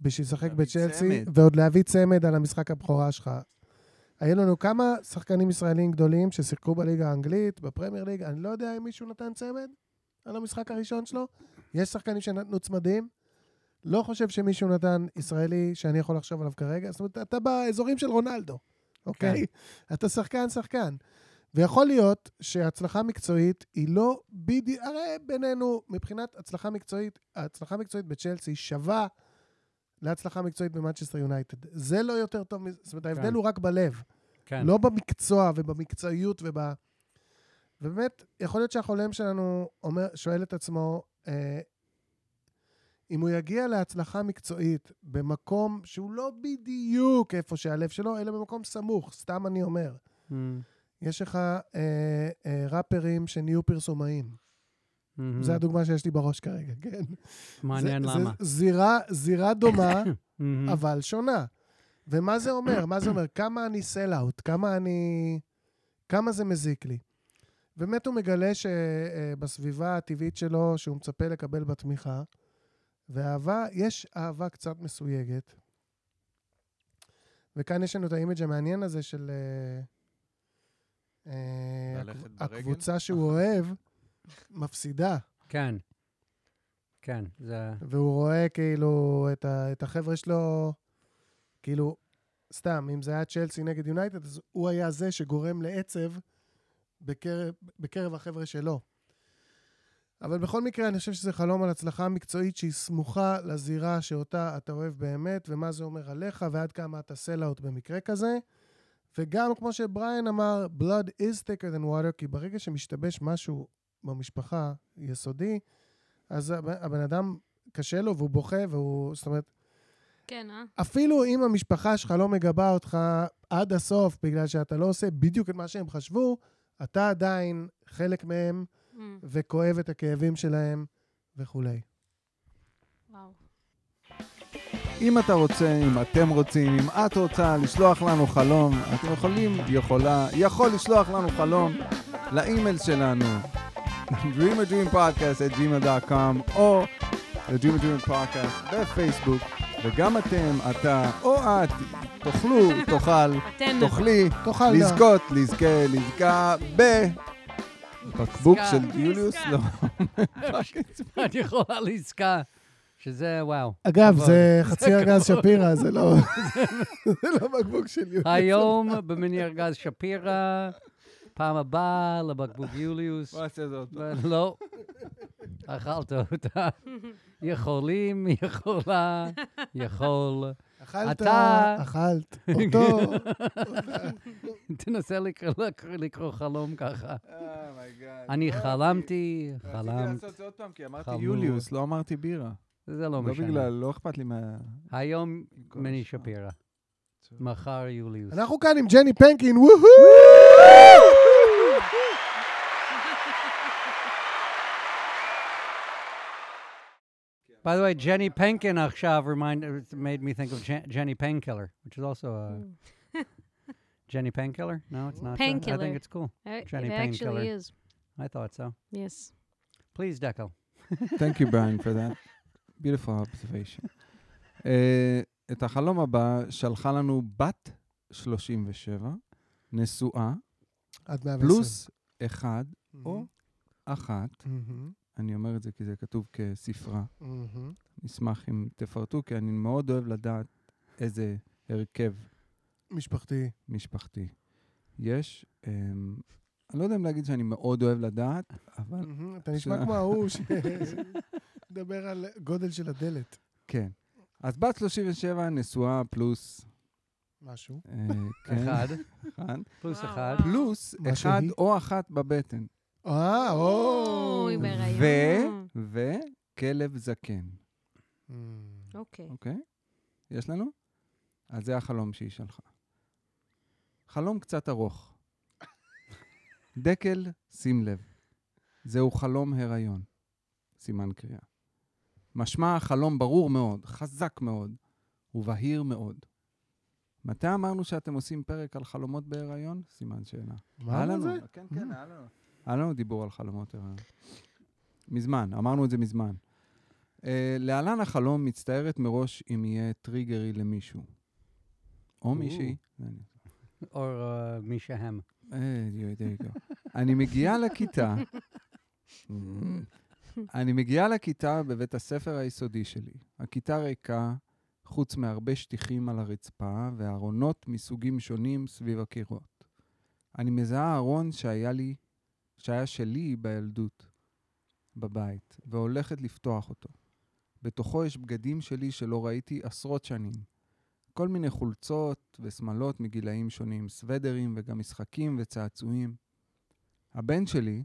בשביל לשחק בצ'לסי, צמד. ועוד להביא צמד על המשחק הבכורה שלך. היו לנו כמה שחקנים ישראלים גדולים ששיחקו בליגה האנגלית, בפרמייר ליג, אני לא יודע אם מישהו נתן צמד על המשחק הראשון שלו. יש שחקנים שנתנו צמדים. לא חושב שמישהו נתן ישראלי שאני יכול לחשוב עליו כרגע. זאת אומרת, אתה באזורים של רונלדו, אוקיי? אתה שחקן, שחקן. ויכול להיות שהצלחה מקצועית היא לא בדיוק, הרי בינינו, מבחינת הצלחה מקצועית, ההצלחה מקצועית בצ'לסי שווה להצלחה מקצועית במנצ'סטר יונייטד. זה לא יותר טוב מזה, זאת אומרת, ההבדל כן. הוא רק בלב. כן. לא במקצוע ובמקצועיות וב... ובאמת, יכול להיות שהחולם שלנו אומר, שואל את עצמו, אה, אם הוא יגיע להצלחה מקצועית במקום שהוא לא בדיוק איפה שהלב שלו, אלא במקום סמוך, סתם אני אומר. Mm, יש לך אה, אה, ראפרים שנהיו פרסומאים. mhm. זו הדוגמה שיש לי בראש כרגע, כן? מעניין זה, למה. זה זירה, זירה דומה, Mhm. אבל שונה. ומה זה אומר? מה זה אומר? כמה אני סל-אאוט? כמה אני... כמה זה מזיק לי? באמת הוא מגלה שבסביבה הטבעית שלו, שהוא מצפה לקבל בתמיכה, ואהבה, יש אהבה קצת מסויגת. וכאן יש לנו את האימג' המעניין הזה של אה, אה? הקבוצה שהוא אוהב מפסידה. כן. כן, זה... והוא רואה כאילו את, ה, את החבר'ה שלו, כאילו, סתם, אם זה היה צ'לסי נגד יונייטד, אז הוא היה זה שגורם לעצב בקרב, בקרב החבר'ה שלו. אבל בכל מקרה, אני חושב שזה חלום על הצלחה מקצועית שהיא סמוכה לזירה שאותה אתה אוהב באמת, ומה זה אומר עליך, ועד כמה אתה סל-אאוט במקרה כזה. וגם, כמו שבריין אמר, blood is thicker than water, כי ברגע שמשתבש משהו במשפחה יסודי, אז הבן, הבן אדם, קשה לו והוא בוכה, והוא, זאת אומרת, כן, אה? אפילו אם המשפחה שלך לא מגבה אותך עד הסוף, בגלל שאתה לא עושה בדיוק את מה שהם חשבו, אתה עדיין חלק מהם Mm, וכואב את הכאבים שלהם וכולי. וואו. אם אתה רוצה, אם אתם רוצים, אם את רוצה לשלוח לנו חלום, אתם יכולים, יכולה, יכול לשלוח לנו חלום לאימייל שלנו, dreamerdreampodcast at gmail.com, או ל-Dream a Dream Podcast בפייסבוק, וגם אתם, אתה או את. תוכלי תאכל נא. לזכות, לזכה, לזכה בבקבוק עסקה. של יוליוס, לא, אני יכולה לעסקה, שזה וואו. אגב. זה חצי ארגז. שפירא, זה לא זה לא בקבוק של יולי. היום במני ארגז שפירא, פעם הבאה לבקבוק יוליוס. בוא נעשה זאת. לא, אכלת אותה. יכולים, יכולה, יכול. אכלת, אתה- אכלת, אותו. תנסה לקרוא- חלום ככה. אומייגאד. אני חלמתי, רציתי חלמת, לעשות את זה עוד פעם, כי אמרתי. יוליוס, לא אמרתי בירה. זה לא לא משנה. בגלל, לא אכפת לי מה... היום מני. שפירא, מחר יוליוס. אנחנו כאן עם ג'ני פנקין, וואו! By the way, Jenny Penkin עכשיו remind, made me think of Je- Jenny Painkiller, which is also a Mm. Jenny Painkiller. No, it's not. uh, I Painkiller. think it's cool. Uh, Jenny it actually Painkiller. is. I thought so. Yes. Please, Deco. Thank you, Brian, for that. Beautiful observation. Uh, את החלום הבא שלחה לנו בת 37, נשואה, עד 120. פלוס אחד מהמם. או אחת. מהמם, אני אומר את זה כי זה כתוב כספרה. נשמח אם תפרטו, כי אני מאוד אוהב לדעת איזה הרכב משפחתי. משפחתי יש. Um, אני לא יודע אם להגיד שאני מאוד אוהב לדעת, אבל אתה נשמע כמו ההוא שמדבר על גודל של הדלת. כן. אז בת 37, נשואה פלוס... משהו. אה, כן, אחד, אחד. פלוס אחד. פלוס אחד? או אחת בבטן. אה, או. ו... וכלב זקן, מהמם. אוקיי. אוקיי? יש לנו? אז זה החלום שהיא שלחה. חלום קצת ארוך. דקל, שים לב, זהו חלום הריון. סימן קריאה. משמע חלום ברור מאוד, חזק מאוד ובהיר מאוד. מתי אמרנו שאתם עושים פרק על חלומות בהיריון? סימן שאלה. מה זה? כן, כן, היה לנו. היה לנו דיבור על חלומות הריון. מזמן, אמרנו את זה מזמן. Uh, להלן החלום מצטערת מראש אם יהיה טריגרי למישהו. או מישהי. או אה, מי שהם. אה. אני מגיעה לכיתה, אני מגיעה לכיתה בבית הספר היסודי שלי. הכיתה ריקה, חוץ מהרבה שטיחים על הרצפה וארונות מסוגים שונים סביב הקירות. אני מזהה ארון שהיה לי, שהיה שלי בילדות, בבית, והולכת לפתוח אותו. בתוכו יש בגדים שלי שלא ראיתי עשרות שנים. כל מיני חולצות ושמלות מגילאים שונים, סוודרים וגם משחקים וצעצועים. הבן שלי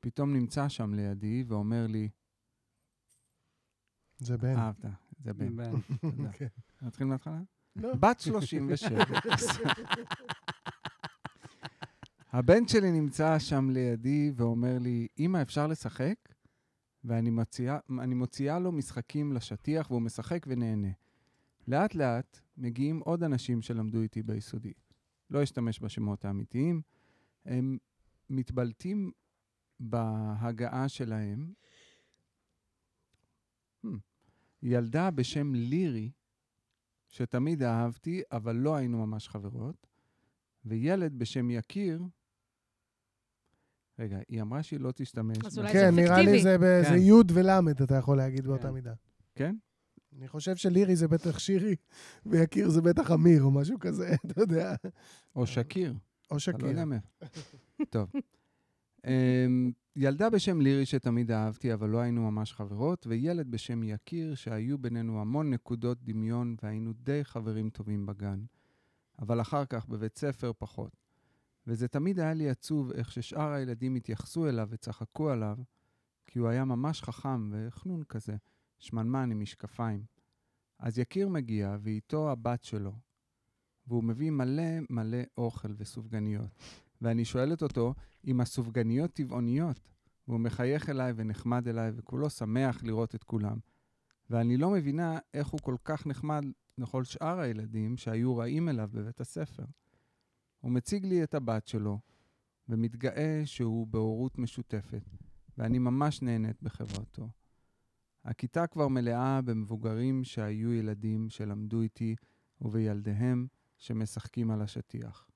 פתאום נמצא שם לידי ואומר לי, זה בן. אהבת, זה בן. בן. תודה. כן. נתחיל מההתחלה? לא. בת 37. הבן שלי נמצא שם לידי ואומר לי, אמא, אפשר לשחק? ואני מציעה, מוציאה לו משחקים לשטיח והוא משחק ונהנה. לאט לאט מגיעים עוד אנשים שלמדו איתי ביסודי. לא אשתמש בשמות האמיתיים. הם מתבלטים בהגעה שלהם. Hmm. ילדה בשם לירי, שתמיד אהבתי, אבל לא היינו ממש חברות, וילד בשם יקיר, רגע, היא אמרה שהיא לא תשתמש. אז אולי כן, זה נראה לי פיקטיבי. זה כן. י' ול' אתה יכול להגיד באותה כן. מידה. כן? אני חושב שלירי זה בטח שירי, ויקיר זה בטח אמיר או משהו כזה, אתה יודע. או שקיר. או אתה לא שקיר. יודע מאיפה. טוב. אמ, ילדה בשם לירי שתמיד אהבתי, אבל לא היינו ממש חברות, וילד בשם יקיר, שהיו בינינו המון נקודות דמיון והיינו די חברים טובים בגן. אבל אחר כך בבית ספר פחות. וזה תמיד היה לי עצוב איך ששאר הילדים התייחסו אליו וצחקו עליו, כי הוא היה ממש חכם וחנון כזה, שמנמן עם משקפיים. אז יקיר מגיע, ואיתו הבת שלו, והוא מביא מלא מלא אוכל וסופגניות. ואני שואלת אותו אם הסופגניות טבעוניות, והוא מחייך אליי ונחמד אליי, וכולו שמח לראות את כולם. ואני לא מבינה איך הוא כל כך נחמד לכל שאר הילדים שהיו רעים אליו בבית הספר. הוא מציג לי את הבת שלו, ומתגאה שהוא בהורות משותפת, ואני ממש נהנית בחברתו. הכיתה כבר מלאה במבוגרים שהיו ילדים שלמדו איתי, ובילדיהם שמשחקים על השטיח.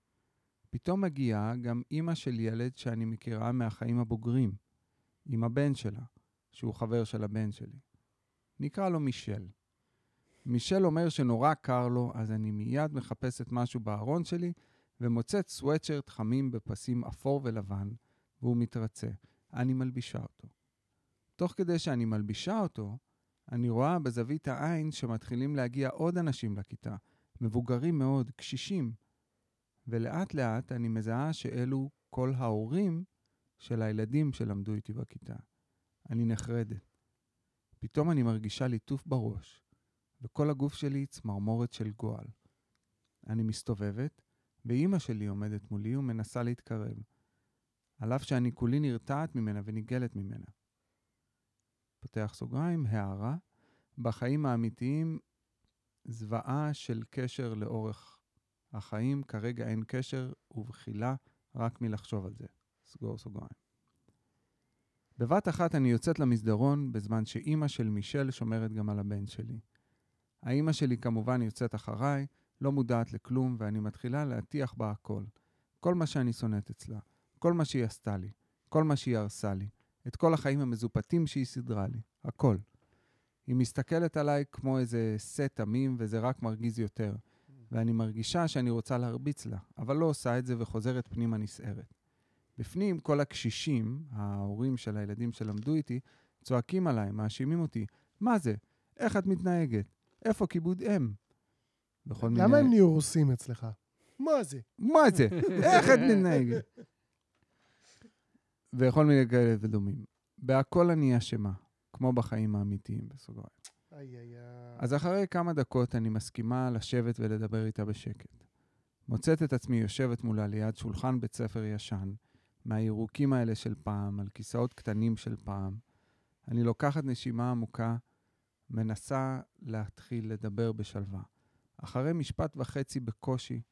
פתאום מגיעה גם אימא של ילד שאני מכירה מהחיים הבוגרים, עם הבן שלה, שהוא חבר של הבן שלי. נקרא לו מישל. מישל אומר שנורא קר לו, אז אני מיד מחפשת משהו בארון שלי ומוצאת סוואטשרט חמים בפסים אפור ולבן, והוא מתרצה. אני מלבישה אותו. תוך כדי שאני מלבישה אותו, אני רואה בזווית העין שמתחילים להגיע עוד אנשים לכיתה, מבוגרים מאוד, קשישים. ולאט לאט אני מזהה שאלו כל ההורים של הילדים שלמדו איתי בכיתה. אני נחרדת. פתאום אני מרגישה ליטוף בראש, וכל הגוף שלי צמרמורת של גועל. אני מסתובבת, ואימא שלי עומדת מולי ומנסה להתקרב, על אף שאני כולי נרתעת ממנה ונגלת ממנה. פותח סוגריים, הערה, בחיים האמיתיים זוועה של קשר לאורך החיים, כרגע אין קשר ובחילה רק מלחשוב על זה. סגור סוגריים. בבת אחת אני יוצאת למסדרון, בזמן שאימא של מישל שומרת גם על הבן שלי. האימא שלי כמובן יוצאת אחריי, לא מודעת לכלום, ואני מתחילה להטיח בה הכל. כל מה שאני שונאת אצלה, כל מה שהיא עשתה לי, כל מה שהיא הרסה לי, את כל החיים המזופתים שהיא סידרה לי, הכל. היא מסתכלת עליי כמו איזה סט תמים, וזה רק מרגיז יותר. ואני מרגישה שאני רוצה להרביץ לה, אבל לא עושה את זה וחוזרת פנימה נסערת. בפנים, כל הקשישים, ההורים של הילדים שלמדו איתי, צועקים עליי, מאשימים אותי. מה זה? איך את מתנהגת? איפה כיבוד אם? בכל מיני... למה הם נהיו רוסים אצלך? מה זה? מה זה? איך את מתנהגת? וכל מיני כאלה ודומים. בהכל אני אשמה, כמו בחיים האמיתיים, בסוגריים. אז אחרי כמה דקות אני מסכימה לשבת ולדבר איתה בשקט. מוצאת את עצמי יושבת מולה ליד שולחן בית ספר ישן, מהירוקים האלה של פעם, על כיסאות קטנים של פעם. אני לוקחת נשימה עמוקה, מנסה להתחיל לדבר בשלווה. אחרי משפט וחצי בקושי,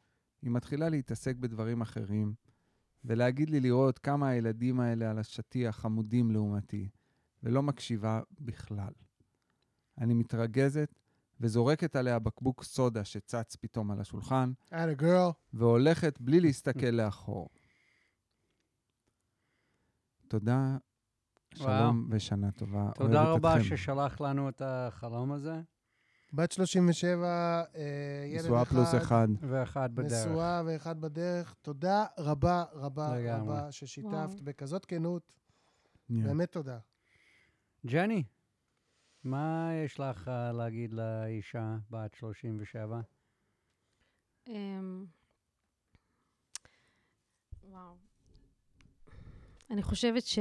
היא מתחילה להתעסק בדברים אחרים, ולהגיד לי לראות כמה הילדים האלה על השטיח חמודים לעומתי, ולא מקשיבה בכלל. אני מתרגזת וזורקת עליה בקבוק סודה שצץ פתאום על השולחן. והולכת בלי להסתכל לאחור. תודה, שלום ושנה טובה. תודה רבה אתכם. ששלח לנו את החלום הזה, בת 37, אה, ילד נשואה אחד. פלוס אחד. ואחד בדרך. נשואה ואחד בדרך. תודה רבה רבה לגמרי. רבה ששיתפת וואו. בכזאת כנות. Yeah. באמת תודה. ג'ני, מה יש לך אה, להגיד לאישה בת 37? אמ, וואו. אני חושבת ש...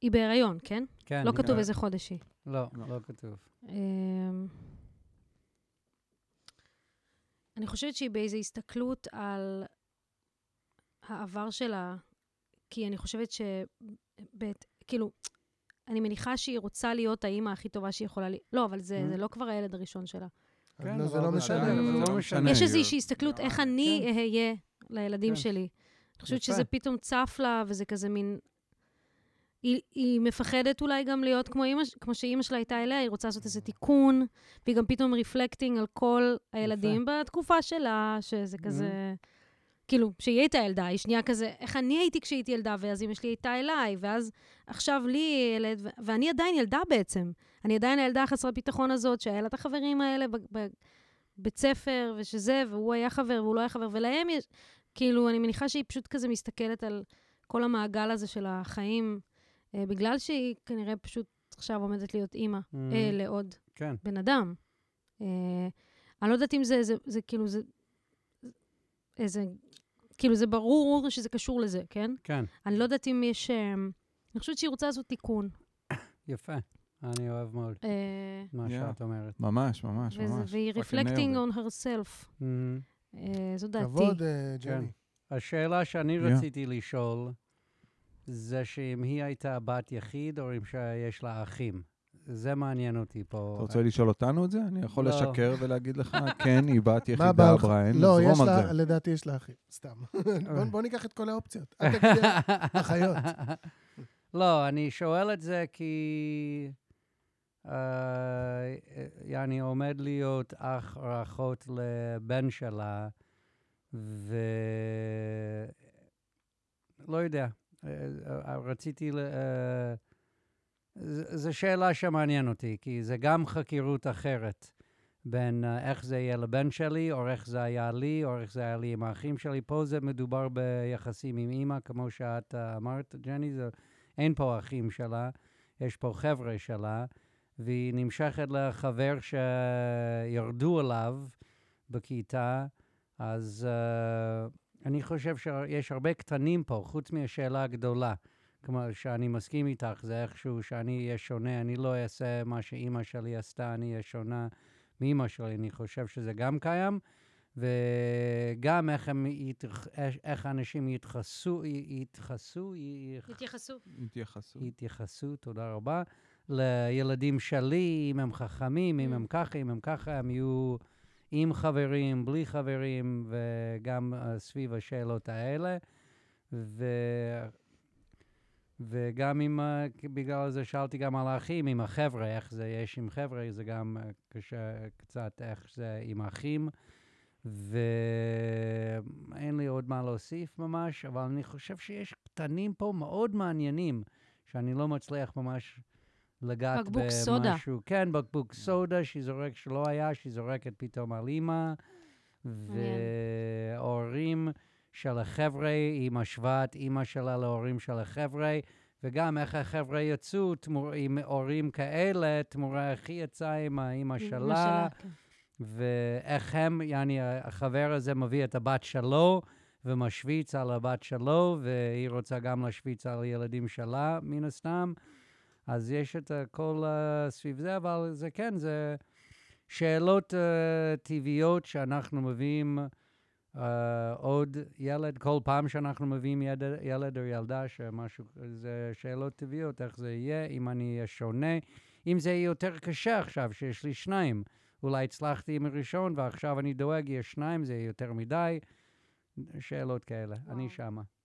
היא בהיריון, כן? כן. לא כתוב איזה חודש היא. לא, לא. לא כתוב. אמ, אני חושבת שהיא באיזו הסתכלות על העבר שלה, כי אני חושבת ש... בית, כאילו, אני מניחה שהיא רוצה להיות האימא הכי טובה שהיא יכולה להיות. לא, אבל זה, Mm. זה לא כבר הילד הראשון שלה. כן, לא, זה לא משנה. לא משנה. יש איזושהי הסתכלות איך אני כן. אהיה לילדים כן. שלי. אני חושבת. שזה פתאום צף לה, וזה כזה מין... היא, היא מפחדת אולי גם להיות כמו, אימא, כמו שאימא שלה הייתה אליה, היא רוצה לעשות איזה תיקון, והיא גם פתאום רפלקטינג על כל הילדים בתקופה שלה, שזה כזה... כאילו, שהיא הייתה ילדה, היא שנייה כזה, איך אני הייתי כשהייתי ילדה, ואז אמא שלי הייתה אליי, ואז עכשיו לי ילד, ו- ואני עדיין ילדה בעצם. אני עדיין הילדה החסרת ביטחון הזאת, שהיה לה את החברים האלה בבית ספר, ושזה, והוא היה חבר, והוא לא היה חבר, ולהם יש... כאילו, אני מניחה שהיא פשוט כזה מסתכלת על כל המעגל הזה של החיים, בגלל שהיא כנראה פשוט עכשיו עומדת להיות אימא Mm, אה, לעוד כן. בן אדם. אה, אני לא יודעת אם זה, זה, זה כאילו, זה... איזה... כאילו, זה ברור שזה קשור לזה, כן? כן, אני לא יודעת אם יש... אה, אני חושבת שהיא רוצה לעשות תיקון. יפה. אני אוהב מאוד אה, מה Yeah. שאת אומרת. ממש, ממש, וזה- ממש. והיא רפלקטינג nailed on herself. Mm, אה, זו דעתי. כבוד, אה, ג'ני. השאלה שאני Yeah. רציתי לשאול, זה שאם היא הייתה בת יחיד, או אם שיש לה אחים. זה מעניין אותי פה. אתה רוצה לשאול אותנו את זה? אני יכול לא. לשקר ולהגיד לך, כן, היא בת יחידה? בריין, לא, יש זרום על לה, זה. לדעתי יש לה אחים. סתם. בוא- בוא ניקח את כל האופציות. אל תגיד אחיות. לא, אני שואל את זה כי... אה, יעני, עומד להיות אח או אחות לבן שלה, ו... לא יודע. אה, אה, רציתי ל... אה, זו שאלה שמעניין אותי, כי זה גם חקירות אחרת. בין איך זה יהיה לבן שלי, או איך זה היה לי, או איך זה היה לי עם האחים שלי. פה זה מדובר ביחסים עם אימא, כמו שאת אמרת, ג'ני, זה, אין פה אחים שלה, יש פה חבר'ה שלה, והיא נמשכת לחבר שירדו עליו בכיתה, אז uh, אני חושב שיש הרבה קטנים פה, חוץ מהשאלה הגדולה. כלומר, שאני מסכים איתך, זה איכשהו שאני אהיה שונה, אני לא אעשה מה שאימא שלי עשתה, אני אהיה שונה מאימא שלי, אני חושב שזה גם קיים, וגם איך, הם יתח... איך אנשים יתחסו, יתחסו, יח... התייחסו. התייחסות. יתייחסו, תודה רבה, לילדים שלי, אם הם חכמים, אם Mm. הם ככה, אם הם ככה, הם יהיו עם חברים, בלי חברים, וגם uh, סביב השאלות האלה. ו... וגם עם, אה, בגלל זה שאלתי גם על האחים, עם החבר'ה, איך זה יש עם חבר'ה, זה גם אה, קשה קצת איך זה עם האחים. ואין לי עוד מה להוסיף ממש, אבל אני חושב שיש קטנים פה מאוד מעניינים, שאני לא מצליח ממש לגעת בקבוק במשהו. סודה. כן, בקבוק סודה שהיא זורק, שלא היה, שהיא זורקת פתאום על אימא. והורים של החבר'ה, היא משווה את אימא שלה להורים של החבר'ה, וגם איך החבר'ה יצאו תמור, עם הורים כאלה, תמורה איך היא יצאה עם האימא שלה. כן. ואיך הם, יעני, החבר הזה מביא את הבת שלו ומשוויץ על הבת שלו, והיא רוצה גם להשוויץ על הילדים שלה, מן הסתם. אז יש את הכל uh, סביב זה, אבל זה כן, זה שאלות uh, טבעיות שאנחנו מביאים uh, עוד ילד, כל פעם שאנחנו מביאים יד, ילד או ילדה, שמשהו, זה שאלות טבעיות, איך זה יהיה, אם אני אהיה שונה, אם זה יהיה יותר קשה עכשיו, שיש לי שניים. אולי הצלחתי עם הראשון, ועכשיו אני דואג, יש שניים, זה יותר מדי. שאלות כאלה, אני וואו.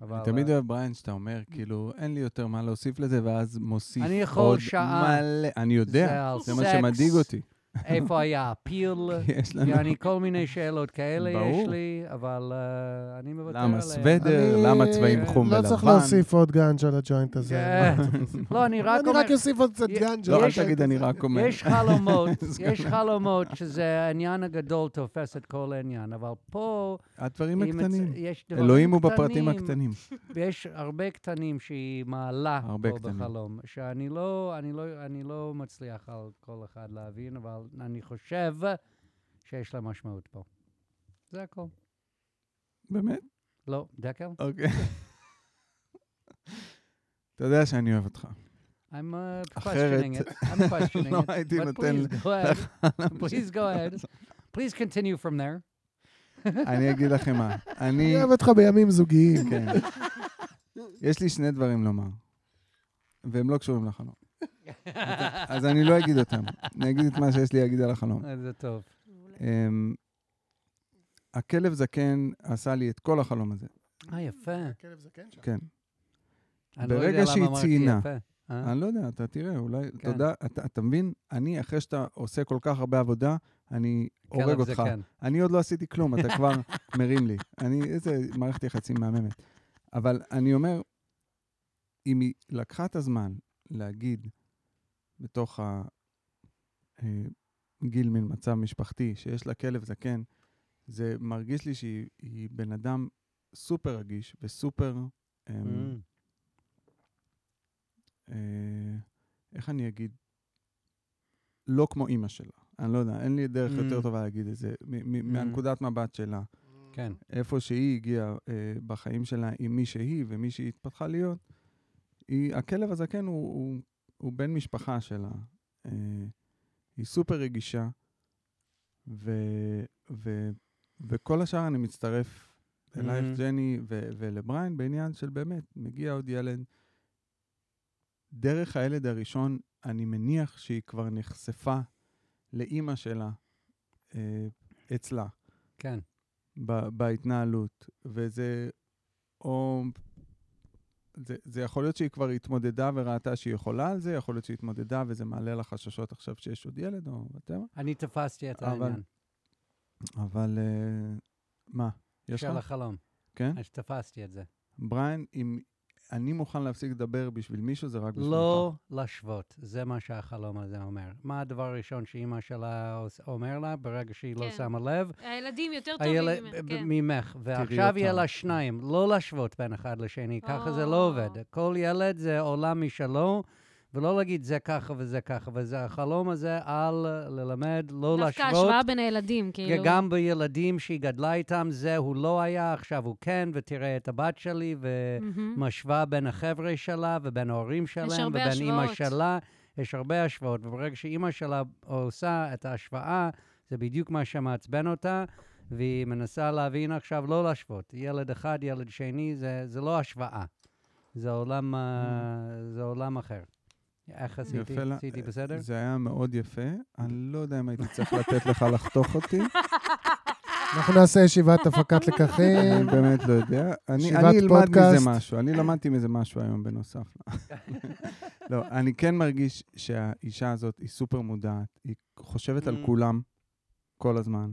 שמה. אני אבל, תמיד אה, אוהב בריין שאתה אומר, כאילו, אין לי יותר מה להוסיף לזה, ואז מוסיף אני יכול עוד שעה. מלא. אני יודע, זה מה שמדאיג אותי. איפה היה הפיל? יש לנו... יעני, כל מיני שאלות כאלה יש. לי, אבל אה, אני מוותר למה עליהן. סוודר? אני למה צבעים חום ולבן? לא צריך להוסיף עוד גנג' על הג'וינט הזה. כן. לא, אני רק אני אומר, רק אוסיף עוד קצת גנג'. לא, אל תגיד, אני. רק אומר. יש חלומות, זה יש חלומות שזה העניין הגדול תופס את כל העניין, אבל פה... הדברים הקטנים. אלוהים הוא בפרטים קטנים, הקטנים. ויש הרבה קטנים שהיא מעלה פה. בחלום, שאני לא, אני, לא, אני לא מצליח על כל אחד להבין, אבל אני חושב שיש לה משמעות פה. זה הכל. באמת? לא, דקל? אוקיי. אתה יודע שאני אוהב אותך. I'm uh, questioning it. I'm questioning לא it. הייתי But נותן please go ahead. Please go ahead. Please continue from there. אני אגיד לכם מה. אני... אני אוהב אותך בימים זוגיים. כן. יש לי שני דברים לומר, והם לא קשורים לחלום. אז אני לא אגיד אותם. אני אגיד את מה שיש לי להגיד על החלום. אה, זה טוב. אמ, הכלב זקן עשה לי את כל החלום הזה. אה, יפה. כלב זקן שם. כן. לא ברגע שהיא ציינה. אה? אני לא יודע, אתה תראה, אולי, כן. אתה יודע, אתה- אתה מבין? אני, אחרי שאתה עושה כל כך הרבה עבודה, אני הורג אותך. אני עוד לא עשיתי כלום, אתה כבר מרים לי. אני, איזה מערכת יחסים מהממת. אבל אני אומר, אם היא לקחה את הזמן להגיד בתוך הגיל מן מצב משפחתי, שיש לה כלב זקן, זה מרגיש לי שהיא היא בן אדם סופר רגיש וסופר... אמ, Mm. אה, איך אני אגיד? לא כמו אימא שלה. אני לא יודע, אין לי דרך יותר Mm. טובה להגיד את זה, Mm. מהנקודת מבט שלה. כן. איפה שהיא הגיעה אה, בחיים שלה עם מי שהיא ומי שהיא התפתחה להיות, היא, הכלב הזקן הוא, הוא, הוא בן משפחה שלה. אה, היא סופר רגישה, ו, ו, וכל השאר אני מצטרף אלייך, Mhm. ג'ני ו, ולבריין, בעניין של באמת, מגיע עוד ילד. דרך הילד הראשון, אני מניח שהיא כבר נחשפה לאימא שלה אה, אצלה. כן. ב- בהתנהלות, וזה, או, זה, זה יכול להיות שהיא כבר התמודדה וראתה שהיא יכולה על זה, יכול להיות שהיא התמודדה וזה מעלה לה חששות עכשיו שיש עוד ילד או וואטאבר, אני תפסתי את אבל- העניין אבל אה, מה, יש של לך? החלום. כן? אז תפסתי את זה. בריין, אם אני מוכן להפסיק לדבר בשביל מישהו, זה רק בשבילך. לא להשוות, זה מה שהחלום הזה אומר. מה הדבר הראשון שאימא שלה אומר לה ברגע שהיא לא כן. שמה לב? הילדים יותר טובים הילד ממך, כן. ממך, ועכשיו יהיה. לה שניים, לא להשוות בין אחד לשני, ככה זה לא או. עובד. כל ילד זה עולם משלו, ולא להגיד זה ככה וזה ככה, וזה החלום הזה על ללמד, לא דווקא להשוות. השוואה בין הילדים, כאילו. גם בילדים שהיא גדלה איתם, זה הוא לא היה, עכשיו הוא כן, ותראה את הבת שלי. ומשווה בין החבר'ה שלה ובין ההורים שלהם, ובין אימא. שלה. יש הרבה השוואות, וברגע שאימא שלה עושה את ההשוואה, זה בדיוק מה שמעצבן אותה, והיא מנסה להבין עכשיו לא להשוות. ילד אחד, ילד שני, זה, זה לא השוואה. זה עולם, אה, זה עולם אחר. איך עשיתי? עשיתי בסדר? זה היה מאוד יפה, אני לא יודע אם הייתי צריך לתת לך לחתוך אותי, אנחנו נעשה ישיבת הפקת אני לקחים. באמת לא יודע. אני אני אלמד. מזה משהו, אני למדתי מזה משהו היום בנוסף. לא, אני כן מרגיש שהאישה הזאת היא סופר מודעת, היא חושבת על Mm. כולם כל הזמן,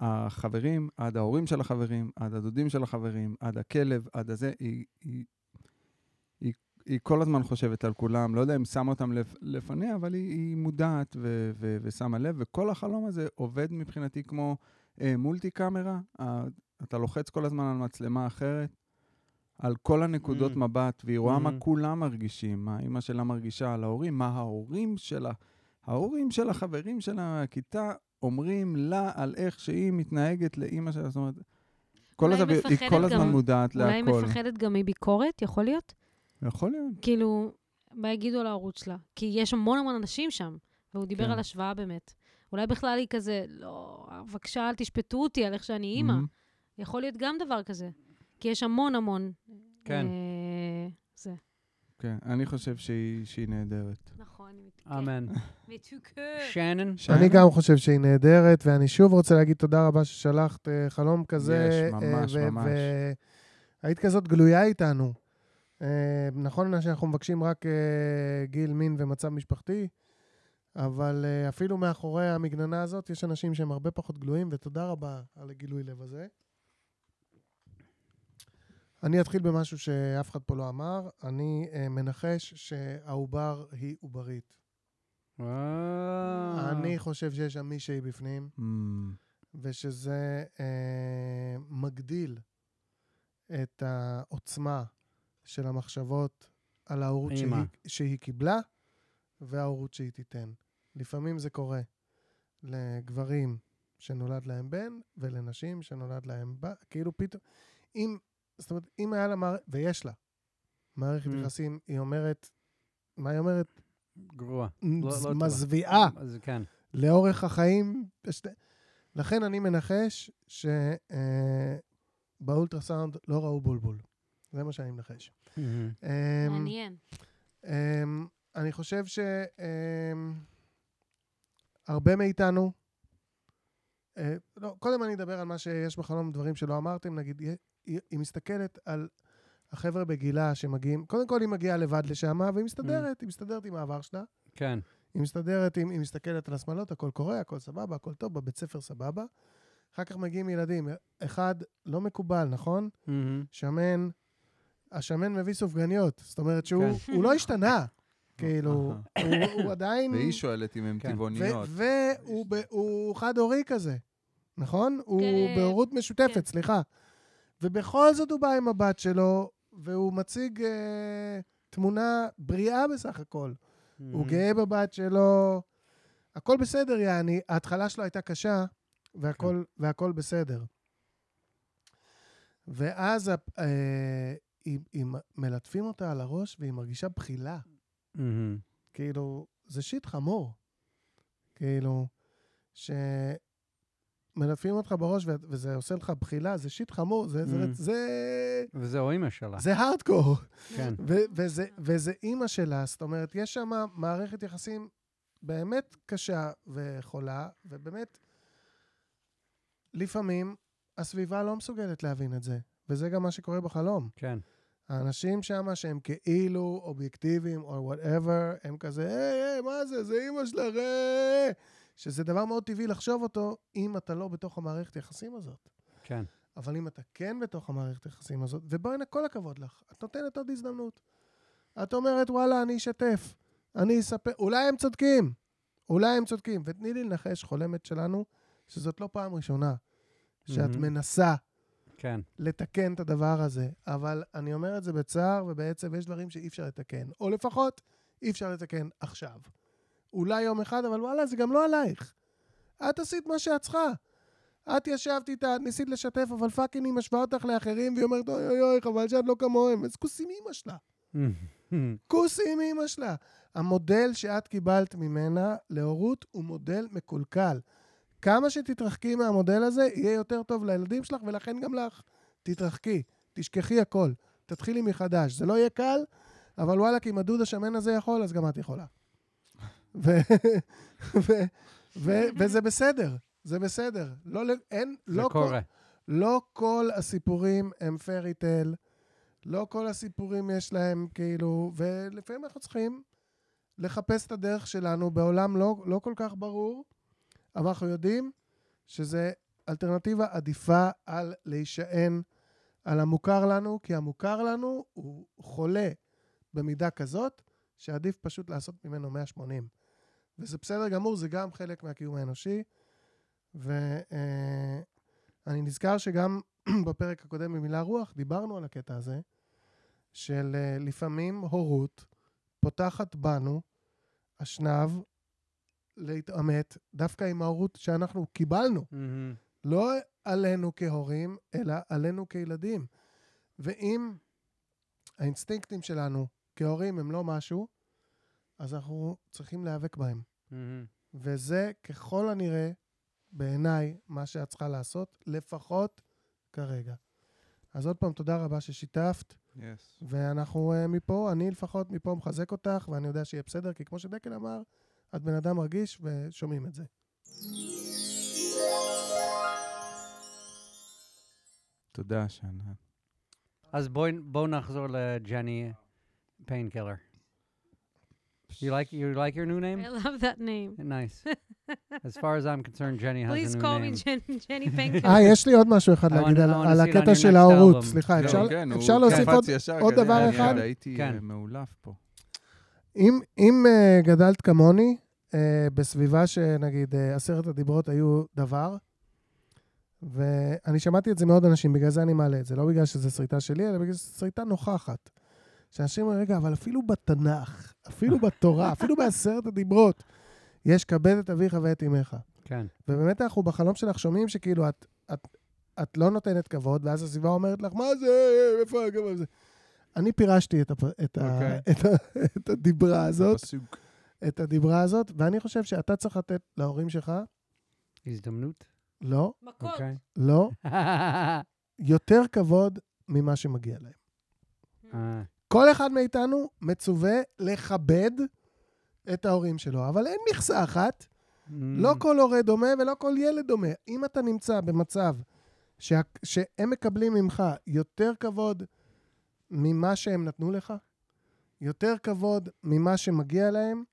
מהחברים עד ההורים של החברים, עד הדודים של החברים, עד הכלב, עד הזה, היא- היא- היא- היא כל הזמן חושבת על כולם, לא יודע אם שמה אותם לפ- לפניה, אבל היא, היא מודעת ו- ו- ושמה לב, וכל החלום הזה עובד מבחינתי כמו אה, מולטי קאמרה, אה, אתה לוחץ כל הזמן על מצלמה אחרת, על כל הנקודות Mm. מבט, והיא רואה מה Mhm. כולם מרגישים, מה אימא שלה מרגישה על ההורים, מה ההורים שלה, ההורים של החברים שלה מהכיתה אומרים לה על איך שהיא מתנהגת לאימא שלה, זאת אומרת, כל אולי הזמן, היא כל הזמן גם- מודעת אולי היא להכל. מפחדת גם מביקורת, יכול להיות? יכול להיות. כאילו, מה יגידו על הערוץ שלה? כי יש המון המון אנשים שם, והוא דיבר כן. על השוואה באמת. אולי בכלל היא כזה, לא, בבקשה, אל תשפטו אותי על איך שאני אימא. Mhm. יכול להיות גם דבר כזה. כי יש המון המון... כן. אה, זה. כן, אני חושב שהיא, שהיא נהדרת. נכון, אני מתוקה. אמן. מתוקה. שנן? אני גם חושב שהיא נהדרת, ואני שוב רוצה להגיד תודה רבה ששלחת אה, חלום כזה. יש, ממש, אה, ו- ממש. והיית כזאת גלויה איתנו. אה, נכון שאנחנו מבקשים רק אה, גיל, מין ומצב משפחתי, אבל אה, אפילו מאחורי המגננה הזאת יש אנשים שהם הרבה פחות גלויים, ותודה רבה על הגילוי לב הזה. אני אתחיל במשהו שאף אחד פה לא אמר. אני מנחש שהעובר היא עוברית. אני חושב שיש שם מישהי בפנים. Mm, ושזה אה, מגדיל את העוצמה של המחשבות על ההורות. שהיא, שהיא קיבלה וההורות שהיא תיתן. לפעמים זה קורה לגברים שנולד להם בן ולנשים שנולד להם בת, כאילו פתאום, אם, זאת אומרת, אם היה לה מערכת, ויש לה, מערכת Mm. יחסים, היא אומרת, מה היא אומרת? גרוע. לא טובה. מזוויעה. אז כן. לאורך החיים. בשתי... לכן אני מנחש שבאולטרסאונד לא ראו בולבול. זה מה שאני מנחש. אמ, מעניין. אמ, אני חושב שהרבה מאיתנו, אה, לא, קודם אני אדבר על מה שיש בחלום, דברים שלא אמרתם. נגיד, היא- מסתכלת על החבר'ה בגילה שמגיעים, קודם כל היא מגיעה לבד לשם, והיא מסתדרת, היא מסתדרת עם העבר שלה. כן. היא מסתדרת, היא, היא מסתכלת על השמאלות, הכל קורה, הכל סבבה, הכל טוב, בבית ספר סבבה. אחר כך מגיעים ילדים, אחד לא מקובל, נכון? מהמם. שמן, השמן מביא סופגניות, זאת אומרת שהוא כן. לא השתנה, כאילו, הוא, הוא עדיין... והיא שואלת אם הן כן. טבעוניות. והוא ב- הוא חד-הורי כזה, נכון? הוא כן. בהורות משותפת. סליחה. ובכל זאת הוא בא עם הבת שלו, והוא מציג אה, תמונה בריאה בסך הכל. הוא מהמם. גאה בבת שלו, הכל בסדר, יעני. ההתחלה שלו הייתה קשה, והכל, והכל בסדר. ואז אה, היא- היא מלטפים אותה על הראש והיא מרגישה בחילה. מהמם. כאילו, זה שיט חמור. כאילו, שמלטפים אותך בראש ו- וזה עושה לך בחילה, זה שיט חמור, זה, זה, Mm. זה, וזהו אימא שלה. זה הארדקור. כן. ו- וזה, וזה אימא שלה, זאת אומרת, יש שם מערכת יחסים באמת קשה וחולה, ובאמת, לפעמים הסביבה לא מסוגלת להבין את זה, וזה גם מה שקורה בחלום. כן. האנשים שם שהם כאילו אובייקטיביים או whatever, הם כזה, היי, היי, מה זה? זה אימא שלך, היי! שזה דבר מאוד טבעי לחשוב אותו, אם אתה לא בתוך המערכת יחסים הזאת. כן. אבל אם אתה כן בתוך המערכת היחסים הזאת, ובואי הנה, כל הכבוד לך, את נותנת עוד הזדמנות. את אומרת, וואלה, אני אשתף, אני אספר, אולי הם צודקים, אולי הם צודקים. ותני לי לנחש, חולמת שלנו, שזאת לא פעם ראשונה שאת מהמם. מנסה כן. לתקן את הדבר הזה, אבל אני אומר את זה בצער, ובעצם יש דברים שאי אפשר לתקן, או לפחות אי אפשר לתקן עכשיו. אולי יום אחד, אבל וואלה, זה גם לא עלייך. את עשית מה שאת צריכה. את ישבת איתה, את ניסית לשתף, אבל fucking היא משווה אותך לאחרים, והיא אומרת, אוי אוי אוי, חבל שאת לא כמוהם. אז כוס עם שלה. כוס עם שלה. המודל שאת קיבלת ממנה להורות הוא מודל מקולקל. כמה שתתרחקי מהמודל הזה, יהיה יותר טוב לילדים שלך, ולכן גם לך. תתרחקי, תשכחי הכל, תתחילי מחדש. זה לא יהיה קל, אבל וואלה, כי אם הדוד השמן הזה יכול, אז גם את יכולה. ו- ו- ו- וזה בסדר. זה בסדר. לא, אין, זה לא, כל, קורה. לא כל הסיפורים הם פרי טל, לא כל הסיפורים יש להם כאילו, ולפעמים אנחנו צריכים לחפש את הדרך שלנו בעולם לא, לא כל כך ברור, אבל אנחנו יודעים שזה אלטרנטיבה עדיפה על להישען על המוכר לנו, כי המוכר לנו הוא חולה במידה כזאת, שעדיף פשוט לעשות ממנו 180. וזה בסדר גמור, זה גם חלק מהקיום האנושי. ואני נזכר שגם בפרק הקודם במילה רוח דיברנו על הקטע הזה, של אה, לפעמים הורות פותחת בנו אשנב להתעמת דווקא עם ההורות שאנחנו קיבלנו. מהמם. לא עלינו כהורים, אלא עלינו כילדים. ואם האינסטינקטים שלנו כהורים הם לא משהו, אז אנחנו צריכים להיאבק בהם. מהמם. וזה ככל הנראה, בעיניי, מה שאת צריכה לעשות, לפחות כרגע. אז עוד פעם, תודה רבה ששיתפת, Yes. ואנחנו uh, מפה, אני לפחות מפה מחזק אותך, ואני יודע שיהיה בסדר, כי כמו שדקל אמר, את בן אדם רגיש ושומעים את זה. תודה, שנה. אז בואו נחזור לג'ני Painkiller. You like you like your new name? I love that name. Nice. As far as I'm concerned, Jenny has Please a new call me name. Jen- Jenny Painkiller. אה, יש לי עוד משהו אחד להגיד על, הקטע של ההורות. סליחה, לא, אפשר, כן, הוא אפשר להוסיף קפץ עוד... דבר אני אחד? הייתי כן. אה, מאולף פה. אם, אם uh, גדלת כמוני, uh, בסביבה שנגיד uh, עשרת הדיברות היו דבר, ואני שמעתי את זה מעוד אנשים, בגלל זה אני מעלה את זה, לא בגלל שזו שריטה שלי, אלא בגלל שזו שריטה נוכחת. שאנשים אומרים, רגע, אבל אפילו בתנ"ך, אפילו בתורה, אפילו בעשרת הדיברות, יש כבד את אביך ואת אמך. כן. ובאמת אנחנו בחלום שלך שומעים שכאילו את, את, את לא נותנת כבוד, ואז הסביבה אומרת לך, מה זה, איפה הכבוד הזה? אני פירשתי את, הפ, את, ה, אוקיי. את, ה, את הדיברה הזאת, פסוק. את הדיברה הזאת, ואני חושב שאתה צריך לתת להורים שלך, הזדמנות. לא, מכות. אוקיי. לא, יותר כבוד ממה שמגיע להם. אה, כל אחד מאיתנו מצווה לכבד את ההורים שלו, אבל אין מכסה אחת. לא mm, כל הורה דומה ולא כל ילד דומה. אם אתה נמצא במצב שה... שהם מקבלים ממך יותר כבוד ממה שהם נתנו לך, יותר כבוד ממה שמגיע להם,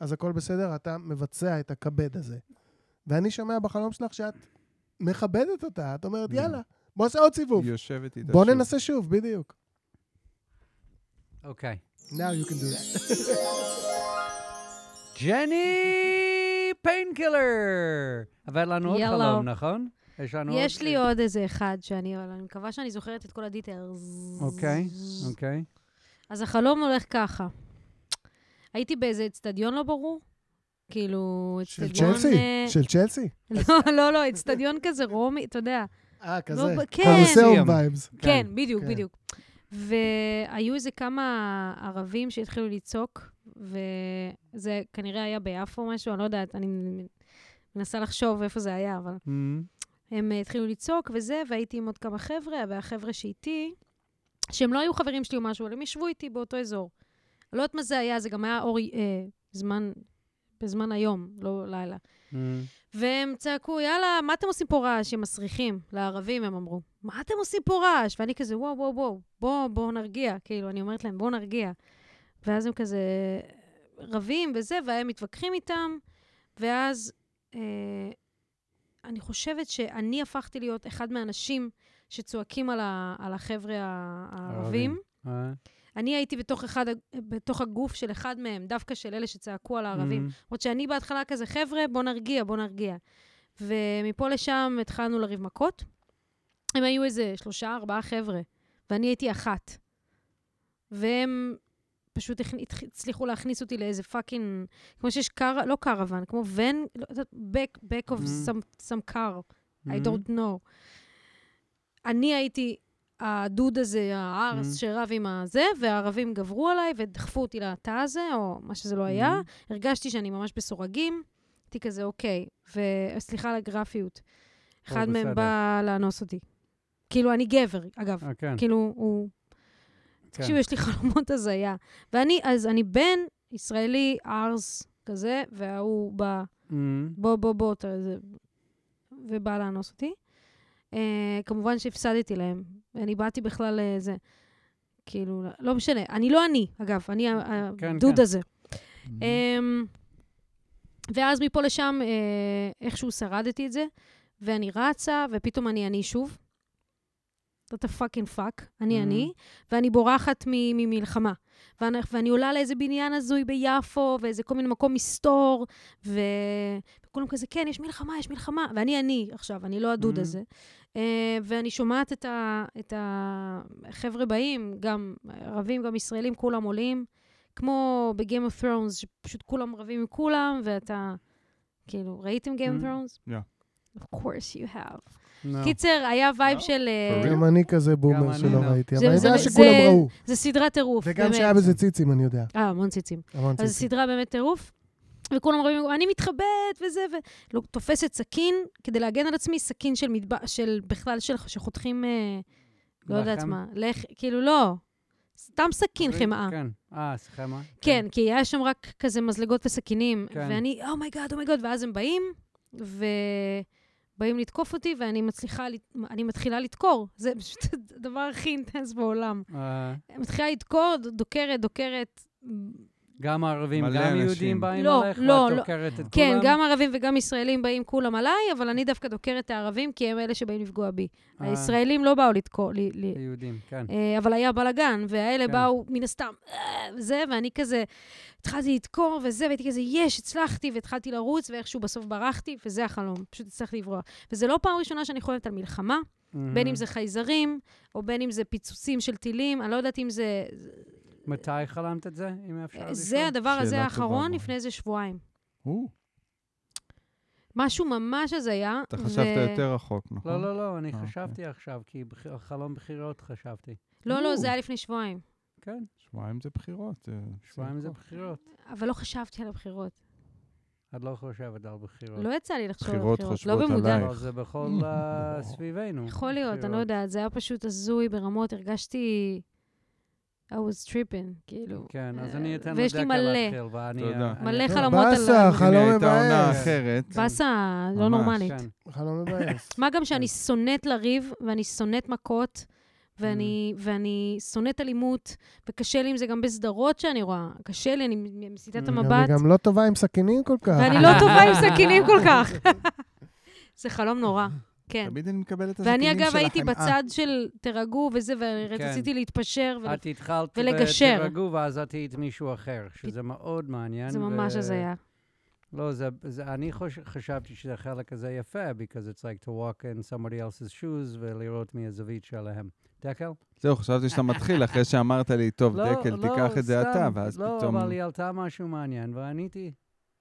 אז הכל בסדר, אתה מבצע את הכבד הזה. ואני שומע בחלום שלך שאת מכבדת אותה, את אומרת, Mm. יאללה, בוא נעשה עוד סיבוב. יושבת איתה בוא שוב. ננסה שוב, בדיוק. אוקיי. Now you can do that. ג'ני Painkiller! אבל לנו עוד יאללה. חלום, נכון? יש לנו עוד... יש לי עוד איזה אחד שאני, אבל אני מקווה שאני זוכרת את כל ה details. אוקיי, אוקיי. אז החלום הולך ככה. הייתי באיזה אצטדיון לא ברור, כאילו, של אצטדיון... צ'לסי? אה, של צ'לסי? לא, לא, לא, אצטדיון כזה רומי, אתה יודע. אה, כזה. לא, כן. קולוסיאום וייבס. כן, בדיוק, כן. בדיוק. והיו איזה כמה ערבים שהתחילו לצעוק, וזה כנראה היה ביפו משהו, אני לא יודעת, אני מנסה לחשוב איפה זה היה, אבל Mm, הם אה, התחילו לצעוק וזה, והייתי עם עוד כמה חבר'ה, והחבר'ה שאיתי, שהם לא היו חברים שלי או משהו, אבל הם ישבו איתי באותו אזור. לא יודעת מה זה היה, זה גם היה אור, אה, זמן, בזמן היום, לא לילה. mm. והם צעקו, יאללה, מה אתם עושים פה רעש? הם מסריחים. לערבים הם אמרו, מה אתם עושים פה רעש? ואני כזה, וואו, וואו, וואו, בואו, בואו נרגיע. כאילו, אני אומרת להם, בואו נרגיע. ואז הם כזה רבים וזה, והם מתווכחים איתם, ואז אה, אני חושבת שאני הפכתי להיות אחד מהאנשים שצועקים על, ה, על החבר'ה הערבים. אני הייתי בתוך, אחד, בתוך הגוף של אחד מהם, דווקא של אלה שצעקו על הערבים. mm, עוד שאני בהתחלה כזה, חבר'ה, בוא נרגיע, בוא נרגיע. ומפה לשם התחלנו לריב מכות. הם היו איזה שלושה, ארבעה חבר'ה, ואני הייתי אחת. והם פשוט הצליחו להכניס אותי לאיזה פאקינג, כמו שיש קר, לא קרוון, כמו ון, לא back, back of Mhm. some, some car, I mm. don't know. אני הייתי הדוד הזה, הארס Mhm. שרב עם הזה, והערבים גברו עליי ודחפו אותי לתא הזה, או מה שזה לא היה. Mhm. הרגשתי שאני ממש בסורגים. הייתי כזה, אוקיי, וסליחה על הגרפיות. אחד מהם. בא לאנוס אותי. כאילו, אני גבר, אגב. אה, כן. כאילו, הוא... כן. תקשיבו, יש לי חלומות הזיה. ואני, אז אני בן ישראלי, ערס כזה, וההוא בא, Mm, בוא, בוא, בוא. ובא לאנוס אותי. אה, כמובן שהפסדתי להם, ואני באתי בכלל לזה. כאילו, לא משנה. אני לא אני, אגב, אני ה- כן, הדוד כן. הזה. אמ, ואז מפה לשם, אה, איכשהו שרדתי את זה, ואני רצה, ופתאום אני אני שוב. זאת ה fucking fuck, אני Mhm. אני, ואני בורחת ממלחמה. ואני, ואני עולה לאיזה בניין הזוי ביפו, ואיזה כל מיני מקום מסתור, ו... וכולם כזה, כן, יש מלחמה, יש מלחמה. ואני אני עכשיו, אני לא הדוד Mhm. הזה. אה, ואני שומעת את, ה, את החבר'ה באים, גם ערבים, גם ישראלים, כולם עולים. כמו ב-Game of Thrones, שפשוט כולם רבים עם כולם, ואתה, כאילו, ראיתם Game of Mm. Thrones? Yeah. Of course you have. קיצר, היה vibe לא? של... אה? גם אני כזה boomer שלא לא. ראיתי, זה- אבל אני יודע זה- שכולם ראו. זה סדרת טירוף, וגם. שהיה בזה ציצים, אני יודע. אה, המון ציצים. המון אז זו ציצים. סדרה באמת טירוף. וכולם רבים, אני מתחבאת וזה, ותופסת סכין כדי להגן על עצמי, סכין של מטבח, של בכלל של, שחותכים, אה, לא יודעת? מה, לח... כאילו לא, סתם סכין חמאה. כן. אה, חמאה? כן, כי היה שם רק כזה מזלגות וסכינים, כן. ואני, אומייגאד, אומייגאד, ואז הם באים, ובאים לתקוף אותי, ואני מצליחה, אני מתחילה לדקור. זה פשוט הדבר הכי אינטנס בעולם. אה, מתחילה לדקור, דוקרת, דוקרת. גם הערבים, גם אנשים. יהודים באים לא, עליך, לא, ואת לא. דוקרת את כן, כולם? גם ערבים וגם ישראלים באים כולם עליי, אבל אני דווקא דוקרת את הערבים, כי הם אלה שבאים לפגוע בי. אה, הישראלים לא באו לדקור, לי, לי, היהודים, כן. אה, אבל היה בלאגן, והאלה כן. באו מן הסתם, אה, וזה, ואני כזה, התחלתי לדקור וזה, והייתי כזה, יש, הצלחתי, והתחלתי לרוץ, ואיכשהו בסוף ברחתי, וזה החלום, פשוט הצלחתי לברוח. וזה לא פעם ראשונה שאני חולמת על מלחמה, בין אם זה חייזרים, או בין אם זה פיצוצים של טילים, אני לא יודעת אם זה... מתי חלמת את זה, אם אפשר לשאול? זה הדבר הזה האחרון. לפני איזה שבועיים. משהו ממש הזיה. אתה ו- חשבת יותר רחוק, נכון? לא, לא, לא, אני אה, חשבתי עכשיו, כי חלום בחירות חשבתי. לא, לא. זה היה לפני שבועיים. כן, שבועיים זה בחירות. שבועיים זה. בחירות. אבל לא חשבתי על הבחירות. את לא חושבת על בחירות. לא יצא לי לחשוב על בחירות. לא חושבות במודע. עלייך. אבל זה בכל אה, סביבנו. יכול להיות, אני לא. יודעת, זה היה פשוט הזוי ברמות, הרגשתי... I was tripping, כאילו. כן, אז אה, אני אתן לדקה. להתחיל, ואני... אני- מלא חלומות על... באסה, ה- אם חלום היא הייתה עונה מבאס. אחרת, באסה לא נורמלית. כן. חלום מבאס. מה גם שאני כן. שונאת לריב, ואני שונאת מכות, ואני, ואני שונאת אלימות, וקשה לי עם זה גם בסדרות שאני רואה. קשה לי, אני מסיטה את גם- המבט, אני גם לא טובה עם סכינים כל כך. ואני לא טובה עם סכינים כל כך. זה חלום נורא, כן. תמיד אני מקבל את ואני הסכינים של אגב הייתי החמאה. בצד של תירגעו וזה, כן. ורציתי להתפשר, ול- את התחלת ולגשר. בתירגעו, ואז את היית מישהו אחר, שזה מאוד מעניין. זה ממש ו- הזיה. לא, זה, זה, אני חוש, חשבתי שזה חלק הזה יפה, because it's like to walk in somebody else's shoes ולראות מהזווית שלהם. דקל? זהו, חשבתי שאתה מתחיל אחרי שאמרת לי, טוב, לא, דקל, לא, תיקח את זה סתם, אתה, ואז לא, פתאום... אבל היא עלתה משהו מעניין, ועניתי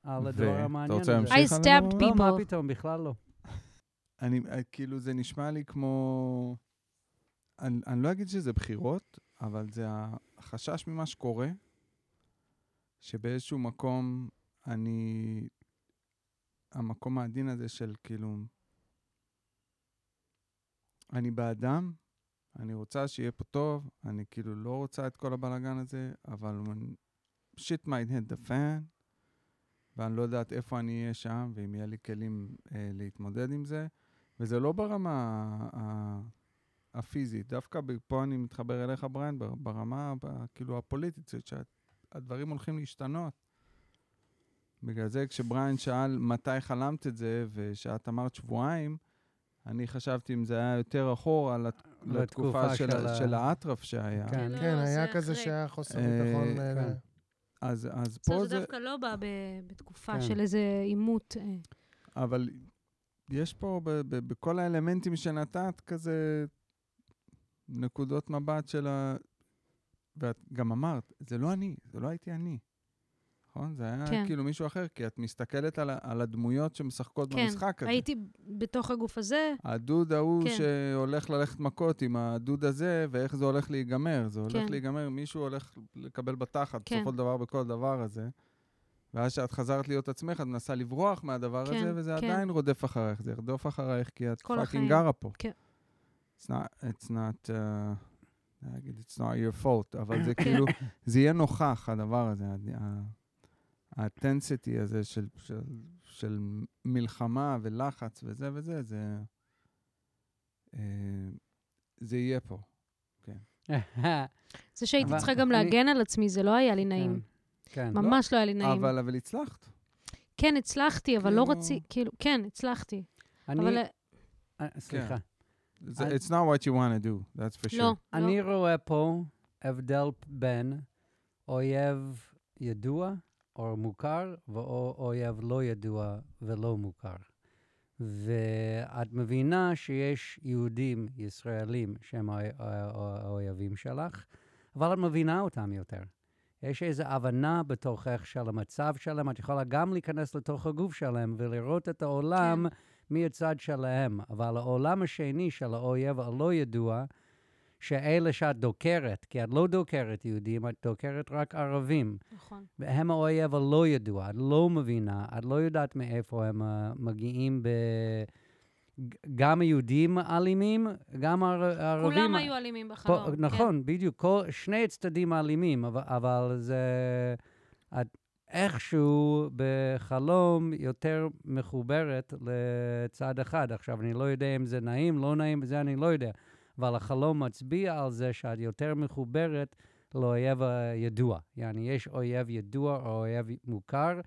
על הדבר המעניין רוצה הזה. להמשיך I stabbed הדבר? לא, מה people. פתאום, בכלל לא. אני, אה, כאילו, זה נשמע לי כמו... אני, אני לא אגיד שזה בחירות, אבל זה החשש ממה שקורה, שבאיזשהו מקום אני... המקום העדין הזה של כאילו... אני באדם, אני רוצה שיהיה פה טוב, אני כאילו לא רוצה את כל הבלאגן הזה, אבל שיט might hit the fan, ואני לא יודעת איפה אני אהיה שם, ואם יהיה לי כלים אה, להתמודד עם זה. וזה לא ברמה הפיזית, דווקא פה אני מתחבר אליך, בריין, בר- ברמה כאילו הפוליטית, שהדברים הולכים להשתנות. בגלל זה כשבריין שאל מתי חלמת את זה, ושאת אמרת שבועיים, אני חשבתי אם זה היה יותר אחורה לת- לתקופה של, של ה- של האטרף שהיה. כן. לא, כן, זה היה כזה אחרי. שהיה חוסר אה, ביטחון. אה, כן. אז, אז בסדר, פה זה זה... דווקא לא בא בתקופה כן. של איזה עימות. אה. אבל יש פה, ב- ב- בכל האלמנטים שנתת, כזה נקודות מבט של ה... ואת גם אמרת, זה לא אני, זה לא הייתי אני. נכון? זה היה כן. כאילו מישהו אחר, כי את מסתכלת על, על הדמויות שמשחקות כן, במשחק הזה. הייתי בתוך הגוף הזה, הדוד ההוא כן. שהולך ללכת מכות עם הדוד הזה, ואיך זה הולך להיגמר. זה הולך כן. להיגמר, מישהו הולך לקבל בתחת, כן. בסופו של דבר, בכל הדבר הזה. ואז כשאת חזרת להיות עצמך, את מנסה לברוח מהדבר כן, הזה, וזה כן. עדיין רודף אחרייך. זה ירדוף אחרייך, כי את fucking. גרה פה. כן. It's not, it's not, uh, it's not your fault, אבל זה כן. כאילו, זה יהיה נוכח, הדבר הזה. הטנסיטי הזה של, של, של מלחמה ולחץ וזה וזה, זה, אה, זה יהיה פה. זה שהייתי צריכה גם אני- להגן על עצמי, זה לא היה לי נעים. כן. ממש לא היה לי נעים. אבל, אבל הצלחת. כן, הצלחתי, אבל לא כאילו- רציתי, כאילו, כן, הצלחתי. אני... אבל אה, סליחה. It's, I- it's not what you want to do, that's for sure. לא, אני לא. רואה פה הבדל בין אויב ידוע או מוכר ואויב לא ידוע ולא מוכר. ואת מבינה שיש יהודים ישראלים שהם האו- האו- האויבים שלך, אבל את מבינה אותם יותר. יש איזו הבנה בתוכך של המצב שלהם, את יכולה גם להיכנס לתוך הגוף שלהם ולראות את העולם כן. מהצד שלהם. אבל העולם השני של האויב הלא ידוע, שאלה שאת דוקרת, כי את לא דוקרת יהודים, את דוקרת רק ערבים. נכון. והם האויב הלא ידוע, את לא מבינה, את לא יודעת מאיפה הם uh, מגיעים ב... גם היהודים אלימים, גם הער- הערבים... כולם היו אלימים פה, בחלום. כן. נכון, בדיוק. כל, שני הצדדים אלימים, אבל, אבל זה... את איכשהו בחלום יותר מחוברת לצד אחד. עכשיו, אני לא יודע אם זה נעים, לא נעים, זה אני לא יודע. אבל החלום מצביע על זה שאת יותר מחוברת לאויב הידוע. יעני, יש אויב ידוע או אויב מוכר,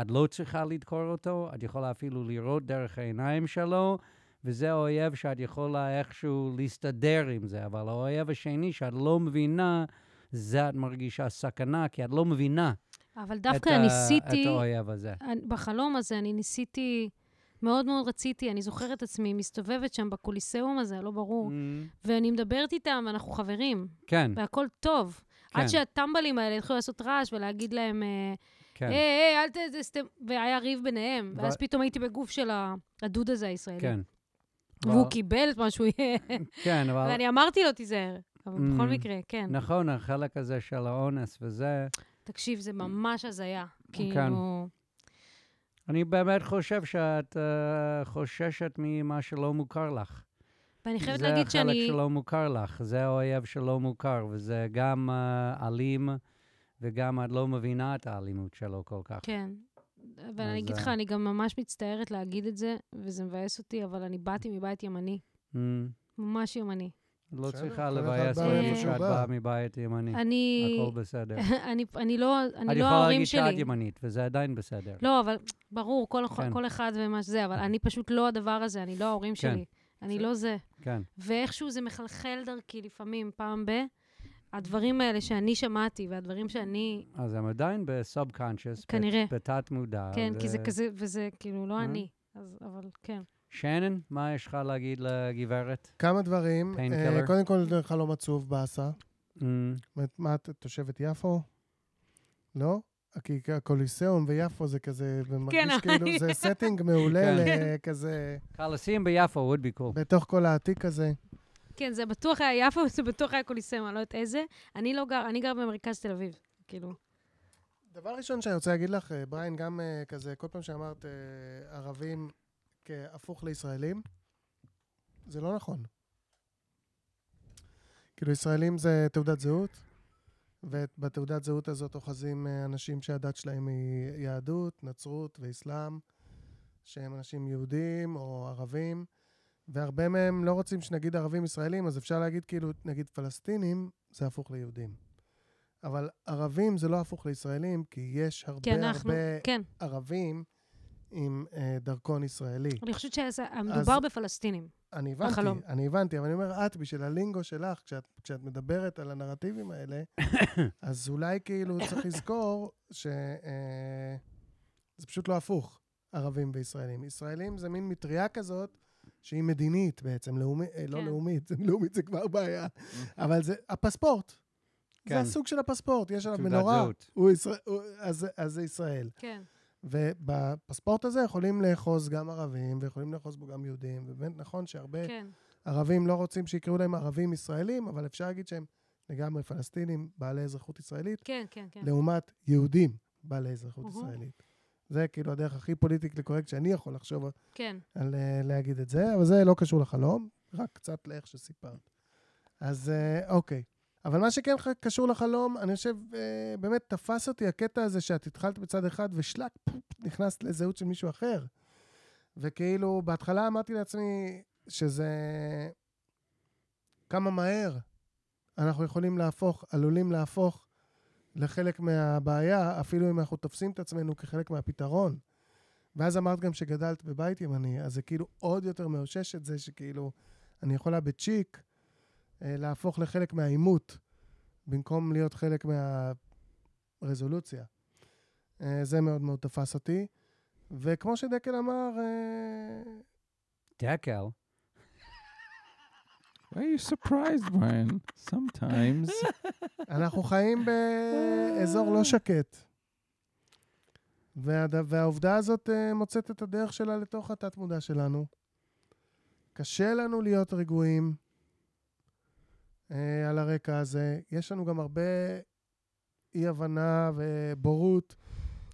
את לא צריכה לדקור אותו, את יכולה אפילו לראות דרך העיניים שלו, וזה האויב שאת יכולה איכשהו להסתדר עם זה, אבל האויב השני שאת לא מבינה, זה את מרגישה סכנה, כי את לא מבינה אבל דווקא ה- ניסיתי, את האויב הזה. אני- בחלום הזה אני ניסיתי, מאוד מאוד רציתי, אני זוכרת את עצמי מסתובבת שם בקוליסאום הזה, לא ברור, Mm, ואני מדברת איתם, ואנחנו חברים, כן, והכל טוב. כן, עד שהטמבלים האלה התחילו לעשות רעש ולהגיד להם, אה, כן, היי, היי, אל ת... זה סתם... והיה ריב ביניהם. ואז פתאום הייתי בגוף של הדוד הזה הישראלי. כן. והוא קיבל את מה שהוא יהיה. כן, אבל... ואני אמרתי לו, תיזהר. אבל בכל Mm. מקרה, כן. נכון, החלק הזה של האונס וזה, תקשיב, זה ממש הזיה. כן. כאילו... אני באמת חושב שאת uh, חוששת ממה שלא מוכר לך. ואני חייבת זה להגיד החלק שאני... שלא מוכר לך, זה האויב שלא מוכר, וזה גם uh, אלים, וגם את לא מבינה את האלימות שלו כל כך. כן. אבל אני אגיד לך, אה, אני גם ממש מצטערת להגיד את זה, וזה מבאס אותי, אבל אני באתי מבית ימני. Mm, ממש ימני. לא צריכה לבאס בא אותי שאת בא. באה מבית ימני. אני... הכל בסדר. אני, אני לא, את אני לא יכולה ההורים להגיד שאת שלי. ימנית, וזה עדיין בסדר. לא, אבל ברור, כל, כן. כל אחד ומה שזה, אבל אני פשוט לא הדבר הזה, אני לא ההורים כן. שלי. אני לא זה. כן. ואיכשהו זה מחלחל דרכי לפעמים, פעם ב... הדברים האלה שאני שמעתי, והדברים שאני... אז הם עדיין בסאב-קונשיוס, כנראה. בתת מודע. כן, כי זה ו- כזה, וזה כאילו לא אה? אני. אז, אבל כן. שנן, מה יש לך להגיד לגברת? כמה דברים. אה, קודם כל, חלום עצוב באסה. Mm, מה- מה, את תושבת יפו? לא? כי הקוליסאום ויפו זה כזה, זה מרגיש כן, כאילו, זה setting מעולה כן. לכזה, קלסים ביפו would be cool. בתוך כל העתיק הזה. כן, זה בטוח היה יפו, זה בטוח היה קוליסאום, אני לא יודעת איזה. אני לא גר, אני גר במרכז תל אביב. כאילו, דבר ראשון שאני רוצה להגיד לך, אה, בריין, גם אה, כזה, כל פעם שאמרת אה, ערבים כהפוך לישראלים, זה לא נכון. כאילו, ישראלים זה תעודת זהות, ובתעודת זהות הזאת אוחזים אה, אנשים שהדת שלהם היא יהדות, נצרות ואסלאם, שהם אנשים יהודים או ערבים, והרבה מהם לא רוצים שנגיד ערבים ישראלים, אז אפשר להגיד כאילו, נגיד פלסטינים, זה הפוך ליהודים. אבל ערבים זה לא הפוך לישראלים, כי יש הרבה כי אנחנו, הרבה כן. ערבים עם אה, דרכון ישראלי. אני חושבת שמדובר בפלסטינים. אני הבנתי, החלום. אני הבנתי, אבל אני אומר, את, בשביל הלינגו שלך, כשאת, כשאת מדברת על הנרטיבים האלה, אז אולי כאילו צריך לזכור שזה אה, פשוט לא הפוך, ערבים וישראלים. ישראלים זה מין מטריה כזאת, שהיא מדינית בעצם, לאומי, אה, לא כן. לאומית, לאומית זה כבר בעיה, אבל זה הפספורט. כן. זה הסוג של הפספורט, יש עליו מנורה. הוא ישראל, הוא, אז, אז זה ישראל. כן. ובפספורט הזה יכולים לאחוז גם ערבים, ויכולים לאחוז בו גם יהודים, ובאמת נכון שהרבה כן. ערבים לא רוצים שיקראו להם ערבים ישראלים, אבל אפשר להגיד שהם לגמרי פלסטינים בעלי אזרחות ישראלית, כן, כן, כן. לעומת יהודים בעלי אזרחות. ישראלית. זה כאילו הדרך הכי פוליטיקלי קורקט שאני יכול לחשוב כן. על uh, להגיד את זה, אבל זה לא קשור לחלום, רק קצת לאיך שסיפרת. אז uh, אוקיי. אבל מה שכן קשור לחלום, אני חושב, אה, באמת תפס אותי הקטע הזה שאת התחלת בצד אחד ושלק, פופ, נכנסת לזהות של מישהו אחר. וכאילו, בהתחלה אמרתי לעצמי שזה... כמה מהר אנחנו יכולים להפוך, עלולים להפוך לחלק מהבעיה, אפילו אם אנחנו תופסים את עצמנו כחלק מהפתרון. ואז אמרת גם שגדלת בבית ימני, אז זה כאילו עוד יותר מאושש את זה שכאילו, אני יכולה בצ'יק אה, להפוך לחלק מהעימות, במקום להיות חלק מהרזולוציה. אה, זה מאוד מאוד תפס אותי. וכמו שדקל אמר, אה, דקל. Why are you surprised, Brian? Sometimes. אנחנו חיים באזור לא שקט. והד... והעובדה הזאת אה, מוצאת את הדרך שלה לתוך התת-מודע שלנו. קשה לנו להיות רגועים אה, על הרקע הזה. יש לנו גם הרבה אי-הבנה ובורות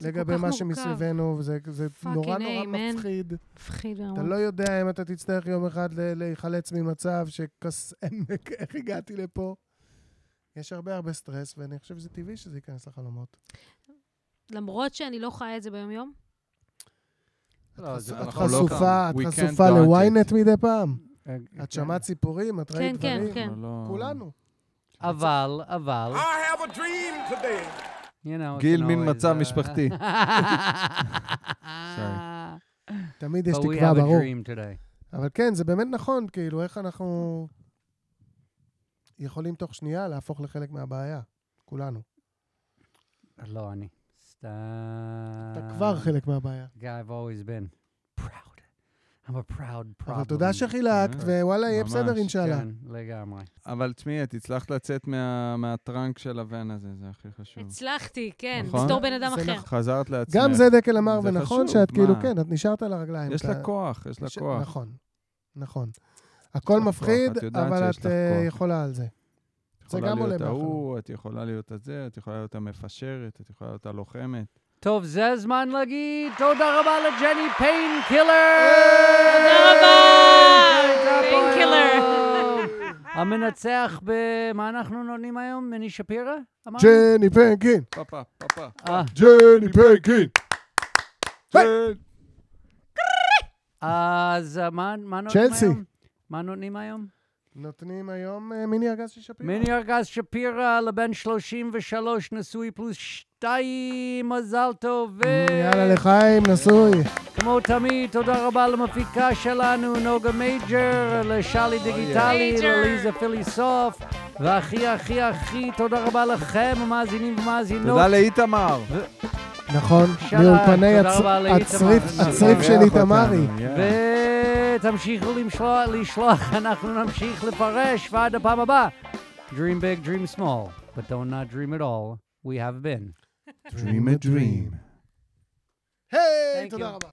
לגבי מה. שמסביבנו, וזה זה נורא נורא. מפחיד. מפחיד אתה ברמה. לא יודע אם אתה תצטרך יום אחד להיחלץ ממצב שכס עמק, איך הגעתי לפה. יש הרבה הרבה סטרס, ואני חושב שזה טבעי שזה ייכנס לחלומות. למרות שאני לא חיה את זה ביום-יום. לא, זה את אנחנו לא חשופה. את חשופה ל-ynet. מדי פעם. אה, את כן. שמעת סיפורים, את ראית כן, כן, דברים. כן. אנחנו לא- כולנו. אבל, אבל, I have a dream today. You know, it גיל, מין מצב משפחתי. תמיד יש תקווה, ברור. אבל כן, זה באמת נכון, כאילו, איך אנחנו יכולים תוך שנייה להפוך לחלק מהבעיה. כולנו. לא, אני. סתם. אתה כבר חלק מהבעיה. guy I've always been. I'm a proud problem. אבל תודה שחילקת, ווואלה, יהיה בסדר, אינשאללה. כן, לגמרי. אבל תשמעי, את הצלחת לצאת מה- מהטראנק של הוון הזה, זה הכי חשוב. הצלחתי, כן, נכון? בתור בן אדם זה אחר. נכון. חזרת לעצמך. גם זה דקל אמר, זה ונכון חשוב, שאת כאילו? כן, את נשארת על הרגליים. יש לה כוח, יש לה ש- כוח. נכון, נכון. הכל מפחיד, כוח, את אבל את אה. יכולה על זה. את זה יכולה גם עולה להיות מהחלום. ההוא, את יכולה להיות הזה, את יכולה להיות המפשרת, את יכולה להיות הלוחמת. טוב, זה הזמן להגיד תודה רבה לג'ני פיין קילר! תודה רבה! היום. המנצח ב... מה אנחנו נותנים היום? מני שפירא? ג'ני פנקין, פאפה, פאפה. אה, ג'ני פנקין. אז אה, מה נותנים צ'לסי. היום? מה נותנים היום? נותנים היום אה, מיני ארגז של שפירא. מיני ארגז שפירא לבן 33 נשוי פלוס 2, מזל טוב. ו- יאללה לחיים, נשוי. כמו תמיד, תודה רבה למפיקה שלנו, נוגה מייג'ר, לשאלי דיגיטלי. לליזה פיליסוף, והכי הכי הכי תודה רבה לכם, המאזינים ומאזינות. תודה לאיתמר. נכון, מאולפני. הצריף של איתמרי. ותמשיכו לשלוח, לשלוח, אנחנו נמשיך לפרש, ועד הפעם הבאה. Dream big, dream small, but don't not dream at all. We have been. Dream a dream. היי, תודה. רבה.